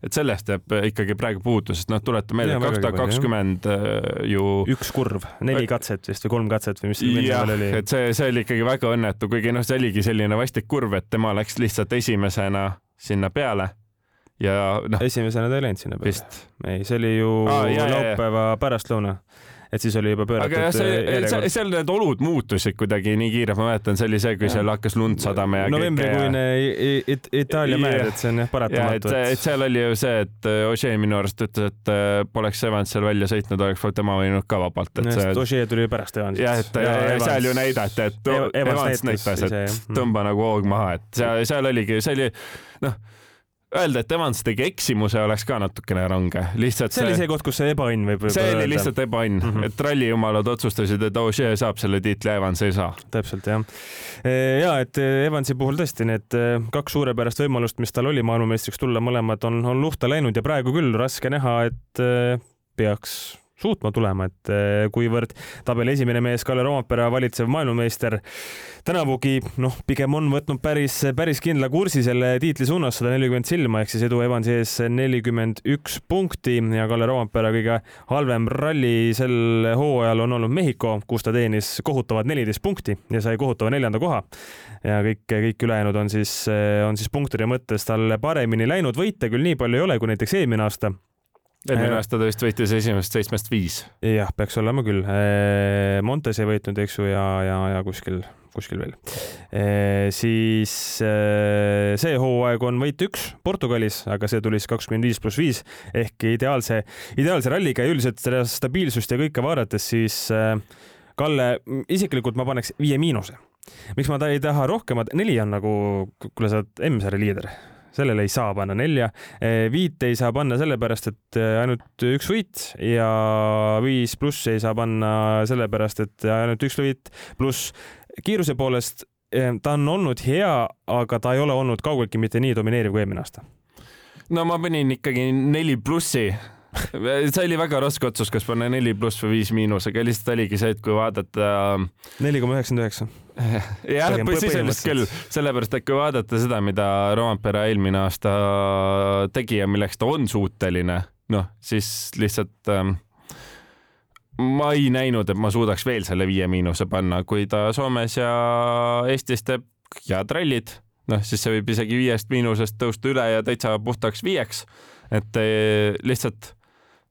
et sellest jääb ikkagi praegu puudu, sest noh, tuleta meelde, kaks tuhat kakskümmend ju. üks kurv, neli katset vist või kolm katset või mis seal oli. et see, see oli ikkagi väga õnnetu, kuigi noh, see oligi selline vastik kurv, et tema läks lihtsalt esimesena sinna peale ja noh. esimesena ta ei läinud sinna peale. ei, see oli ju ah, laupäeva pärastlõuna et siis oli juba pööratud. aga jah, see, seal need olud muutusid kuidagi nii kiirelt, ma mäletan, see oli see, kui ja. seal hakkas lund sadama ja. novembrikuine ja... It Itaalia mäed, et see on jah paratamatu. et, et seal oli ju see, et äh, Ožee minu arust ütles, et äh, poleks Evans seal välja sõitnud, oleks tema võinud ka vabalt, et see. Ožee tuli pärast Evansist. jah, et ja, Evans... seal ju näidati, et Evans näitas, et tõmba nagu hoog maha, et seal, seal oligi, see oli noh öelda, et Evans tegi eksimuse, oleks ka natukene range, lihtsalt see, see oli see koht, kus see ebaõnn võib see oli öelda. lihtsalt ebaõnn mm, -hmm. et rallijumalad otsustasid, et Ogier saab selle tiitli, Evans ei saa. täpselt jah. E, ja et Evansi puhul tõesti need e, kaks suurepärast võimalust, mis tal oli maailmameistriks tulla, mõlemad on, on luhta läinud ja praegu küll raske näha, et e, peaks suutma tulema, et eh, kuivõrd tabeli esimene mees Kalle Rompera, valitsev maailmameister, tänavugi noh, pigem on võtnud päris, päris kindla kursi selle tiitli suunas, sada nelikümmend silma ehk siis Edu Evansi ees nelikümmend üks punkti ja Kalle Rompera kõige halvem ralli sel hooajal on olnud Mehhiko, kus ta teenis kohutavad neliteist punkti ja sai kohutava neljanda koha. ja kõik, kõik ülejäänud on siis, on siis punktide mõttes tal paremini läinud, võite küll nii palju ei ole kui näiteks eelmine aasta eelmine aasta ta vist võitis esimesest seitsmest viis. jah, peaks olema küll. Montes ei võitnud, eks ju, ja, ja, ja kuskil, kuskil veel. siis see hooaeg on võit üks Portugalis, aga see tuli siis kakskümmend viis pluss viis ehk ideaalse, ideaalse ralliga ja üldiselt seda stabiilsust ja kõike vaadates, siis Kalle, isiklikult ma paneks viie miinuse. miks ma ta ei taha rohkemat, neli on nagu, kuule, sa oled M-sarja liider sellele ei saa panna nelja. Eh, viit ei saa panna sellepärast, et eh, ainult üks võit ja viis pluss ei saa panna sellepärast, et ainult üks võit pluss kiiruse poolest eh, ta on olnud hea, aga ta ei ole olnud kaugeltki mitte nii domineeriv kui eelmine aasta. no ma panin ikkagi neli plussi see oli väga raske otsus, kas panna neli pluss või viis miinus, aga lihtsalt oligi see, et kui vaadata. neli koma üheksakümmend üheksa. jah, sisuliselt küll, sellepärast et kui vaadata seda, mida Rompera eelmine aasta tegi ja milleks ta on suuteline, noh, siis lihtsalt ähm, ma ei näinud, et ma suudaks veel selle viie miinuse panna, kui ta Soomes ja Eestis teeb head rallid, noh, siis see võib isegi viiest miinusest tõusta üle ja täitsa puhtaks viieks. et eh, lihtsalt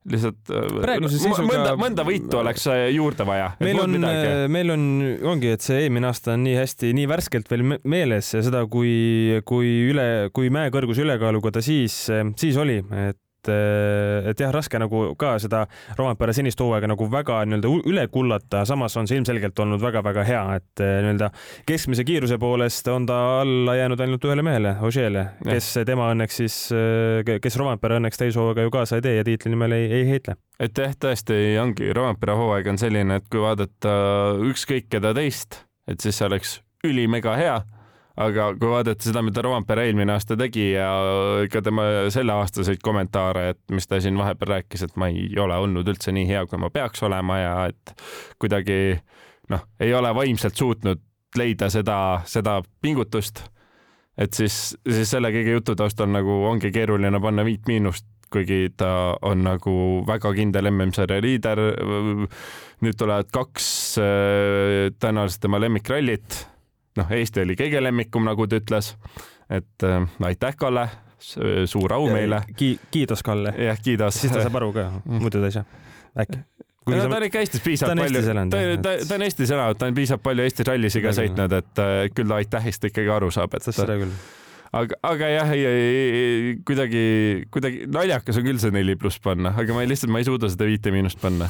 lihtsalt äh, praeguse seisuga mõnda, mõnda võitu oleks äh, juurde vaja. meil on, äh, meil on, ongi, et see eelmine aasta on nii hästi, nii värskelt veel meeles ja seda, kui, kui üle, kui mäekõrguse ülekaaluga ta siis, siis oli, et et, et jah, raske nagu ka seda Rompera senist hooaega nagu väga nii-öelda üle kullata, samas on see ilmselgelt olnud väga-väga hea, et eh, nii-öelda keskmise kiiruse poolest on ta alla jäänud ainult ühele mehele, Ožeele, kes ja. tema õnneks siis, eh, kes Rompera õnneks täishooaega ju kaasa ei tee ja tiitli nimel ei, ei heitle. Et jah, tõesti ongi, Rompera hooaeg on selline, et kui vaadata ükskõik keda teist, et siis see oleks ülimega hea aga kui vaadata seda, mida Rompere eelmine aasta tegi ja ka tema selleaastaseid kommentaare, et mis ta siin vahepeal rääkis, et ma ei ole olnud üldse nii hea, kui ma peaks olema ja et kuidagi noh, ei ole vaimselt suutnud leida seda, seda pingutust. et siis, siis selle kõige jutu taustal nagu ongi keeruline panna viit miinust, kuigi ta on nagu väga kindel MM-sarja liider. nüüd tulevad kaks äh, tõenäoliselt tema lemmikrallit noh, Eesti oli kõige lemmikum, nagu ta ütles. et äh, aitäh, Kalle, suur au meile Ki. kiidos, Kalle. jah, kiidos. siis ta saab aru ka, muidu ta ei saa, äkki no, ta on ikka Eestis piisavalt palju, ta, ta, ta on Eestis elanud, ta on piisavalt palju Eesti rallisi ka sõitnud, et äh, küll ta aitähist ikkagi aru saab, et. seda küll aga, aga jah, kuidagi, kuidagi naljakas on küll see neli pluss panna, aga ma ei, lihtsalt ma ei suuda seda viite miinust panna.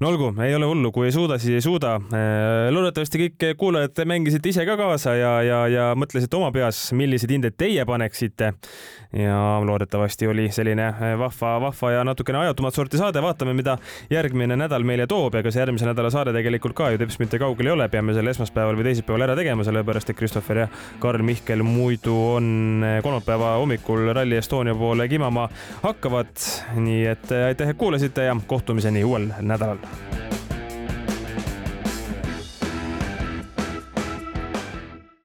no olgu, ei ole hullu, kui ei suuda, siis ei suuda. Äh, loodetavasti kõik kuulajad mängisite ise ka kaasa ja, ja, ja mõtlesite oma peas, milliseid hindeid teie paneksite. ja loodetavasti oli selline äh, vahva, vahva ja natukene ajatumat sorti saade, vaatame, mida järgmine nädal meile toob ja kas järgmise nädala saade tegelikult ka ju teps mitte kaugel ei ole, peame selle esmaspäeval või teisipäeval ära tegema, sellepärast et Christopher ja Karl Mihkel muidu on kolmapäeva hommikul Rally Estonia poole kimama hakkavad. nii et aitäh, et kuulasite ja kohtumiseni uuel nädalal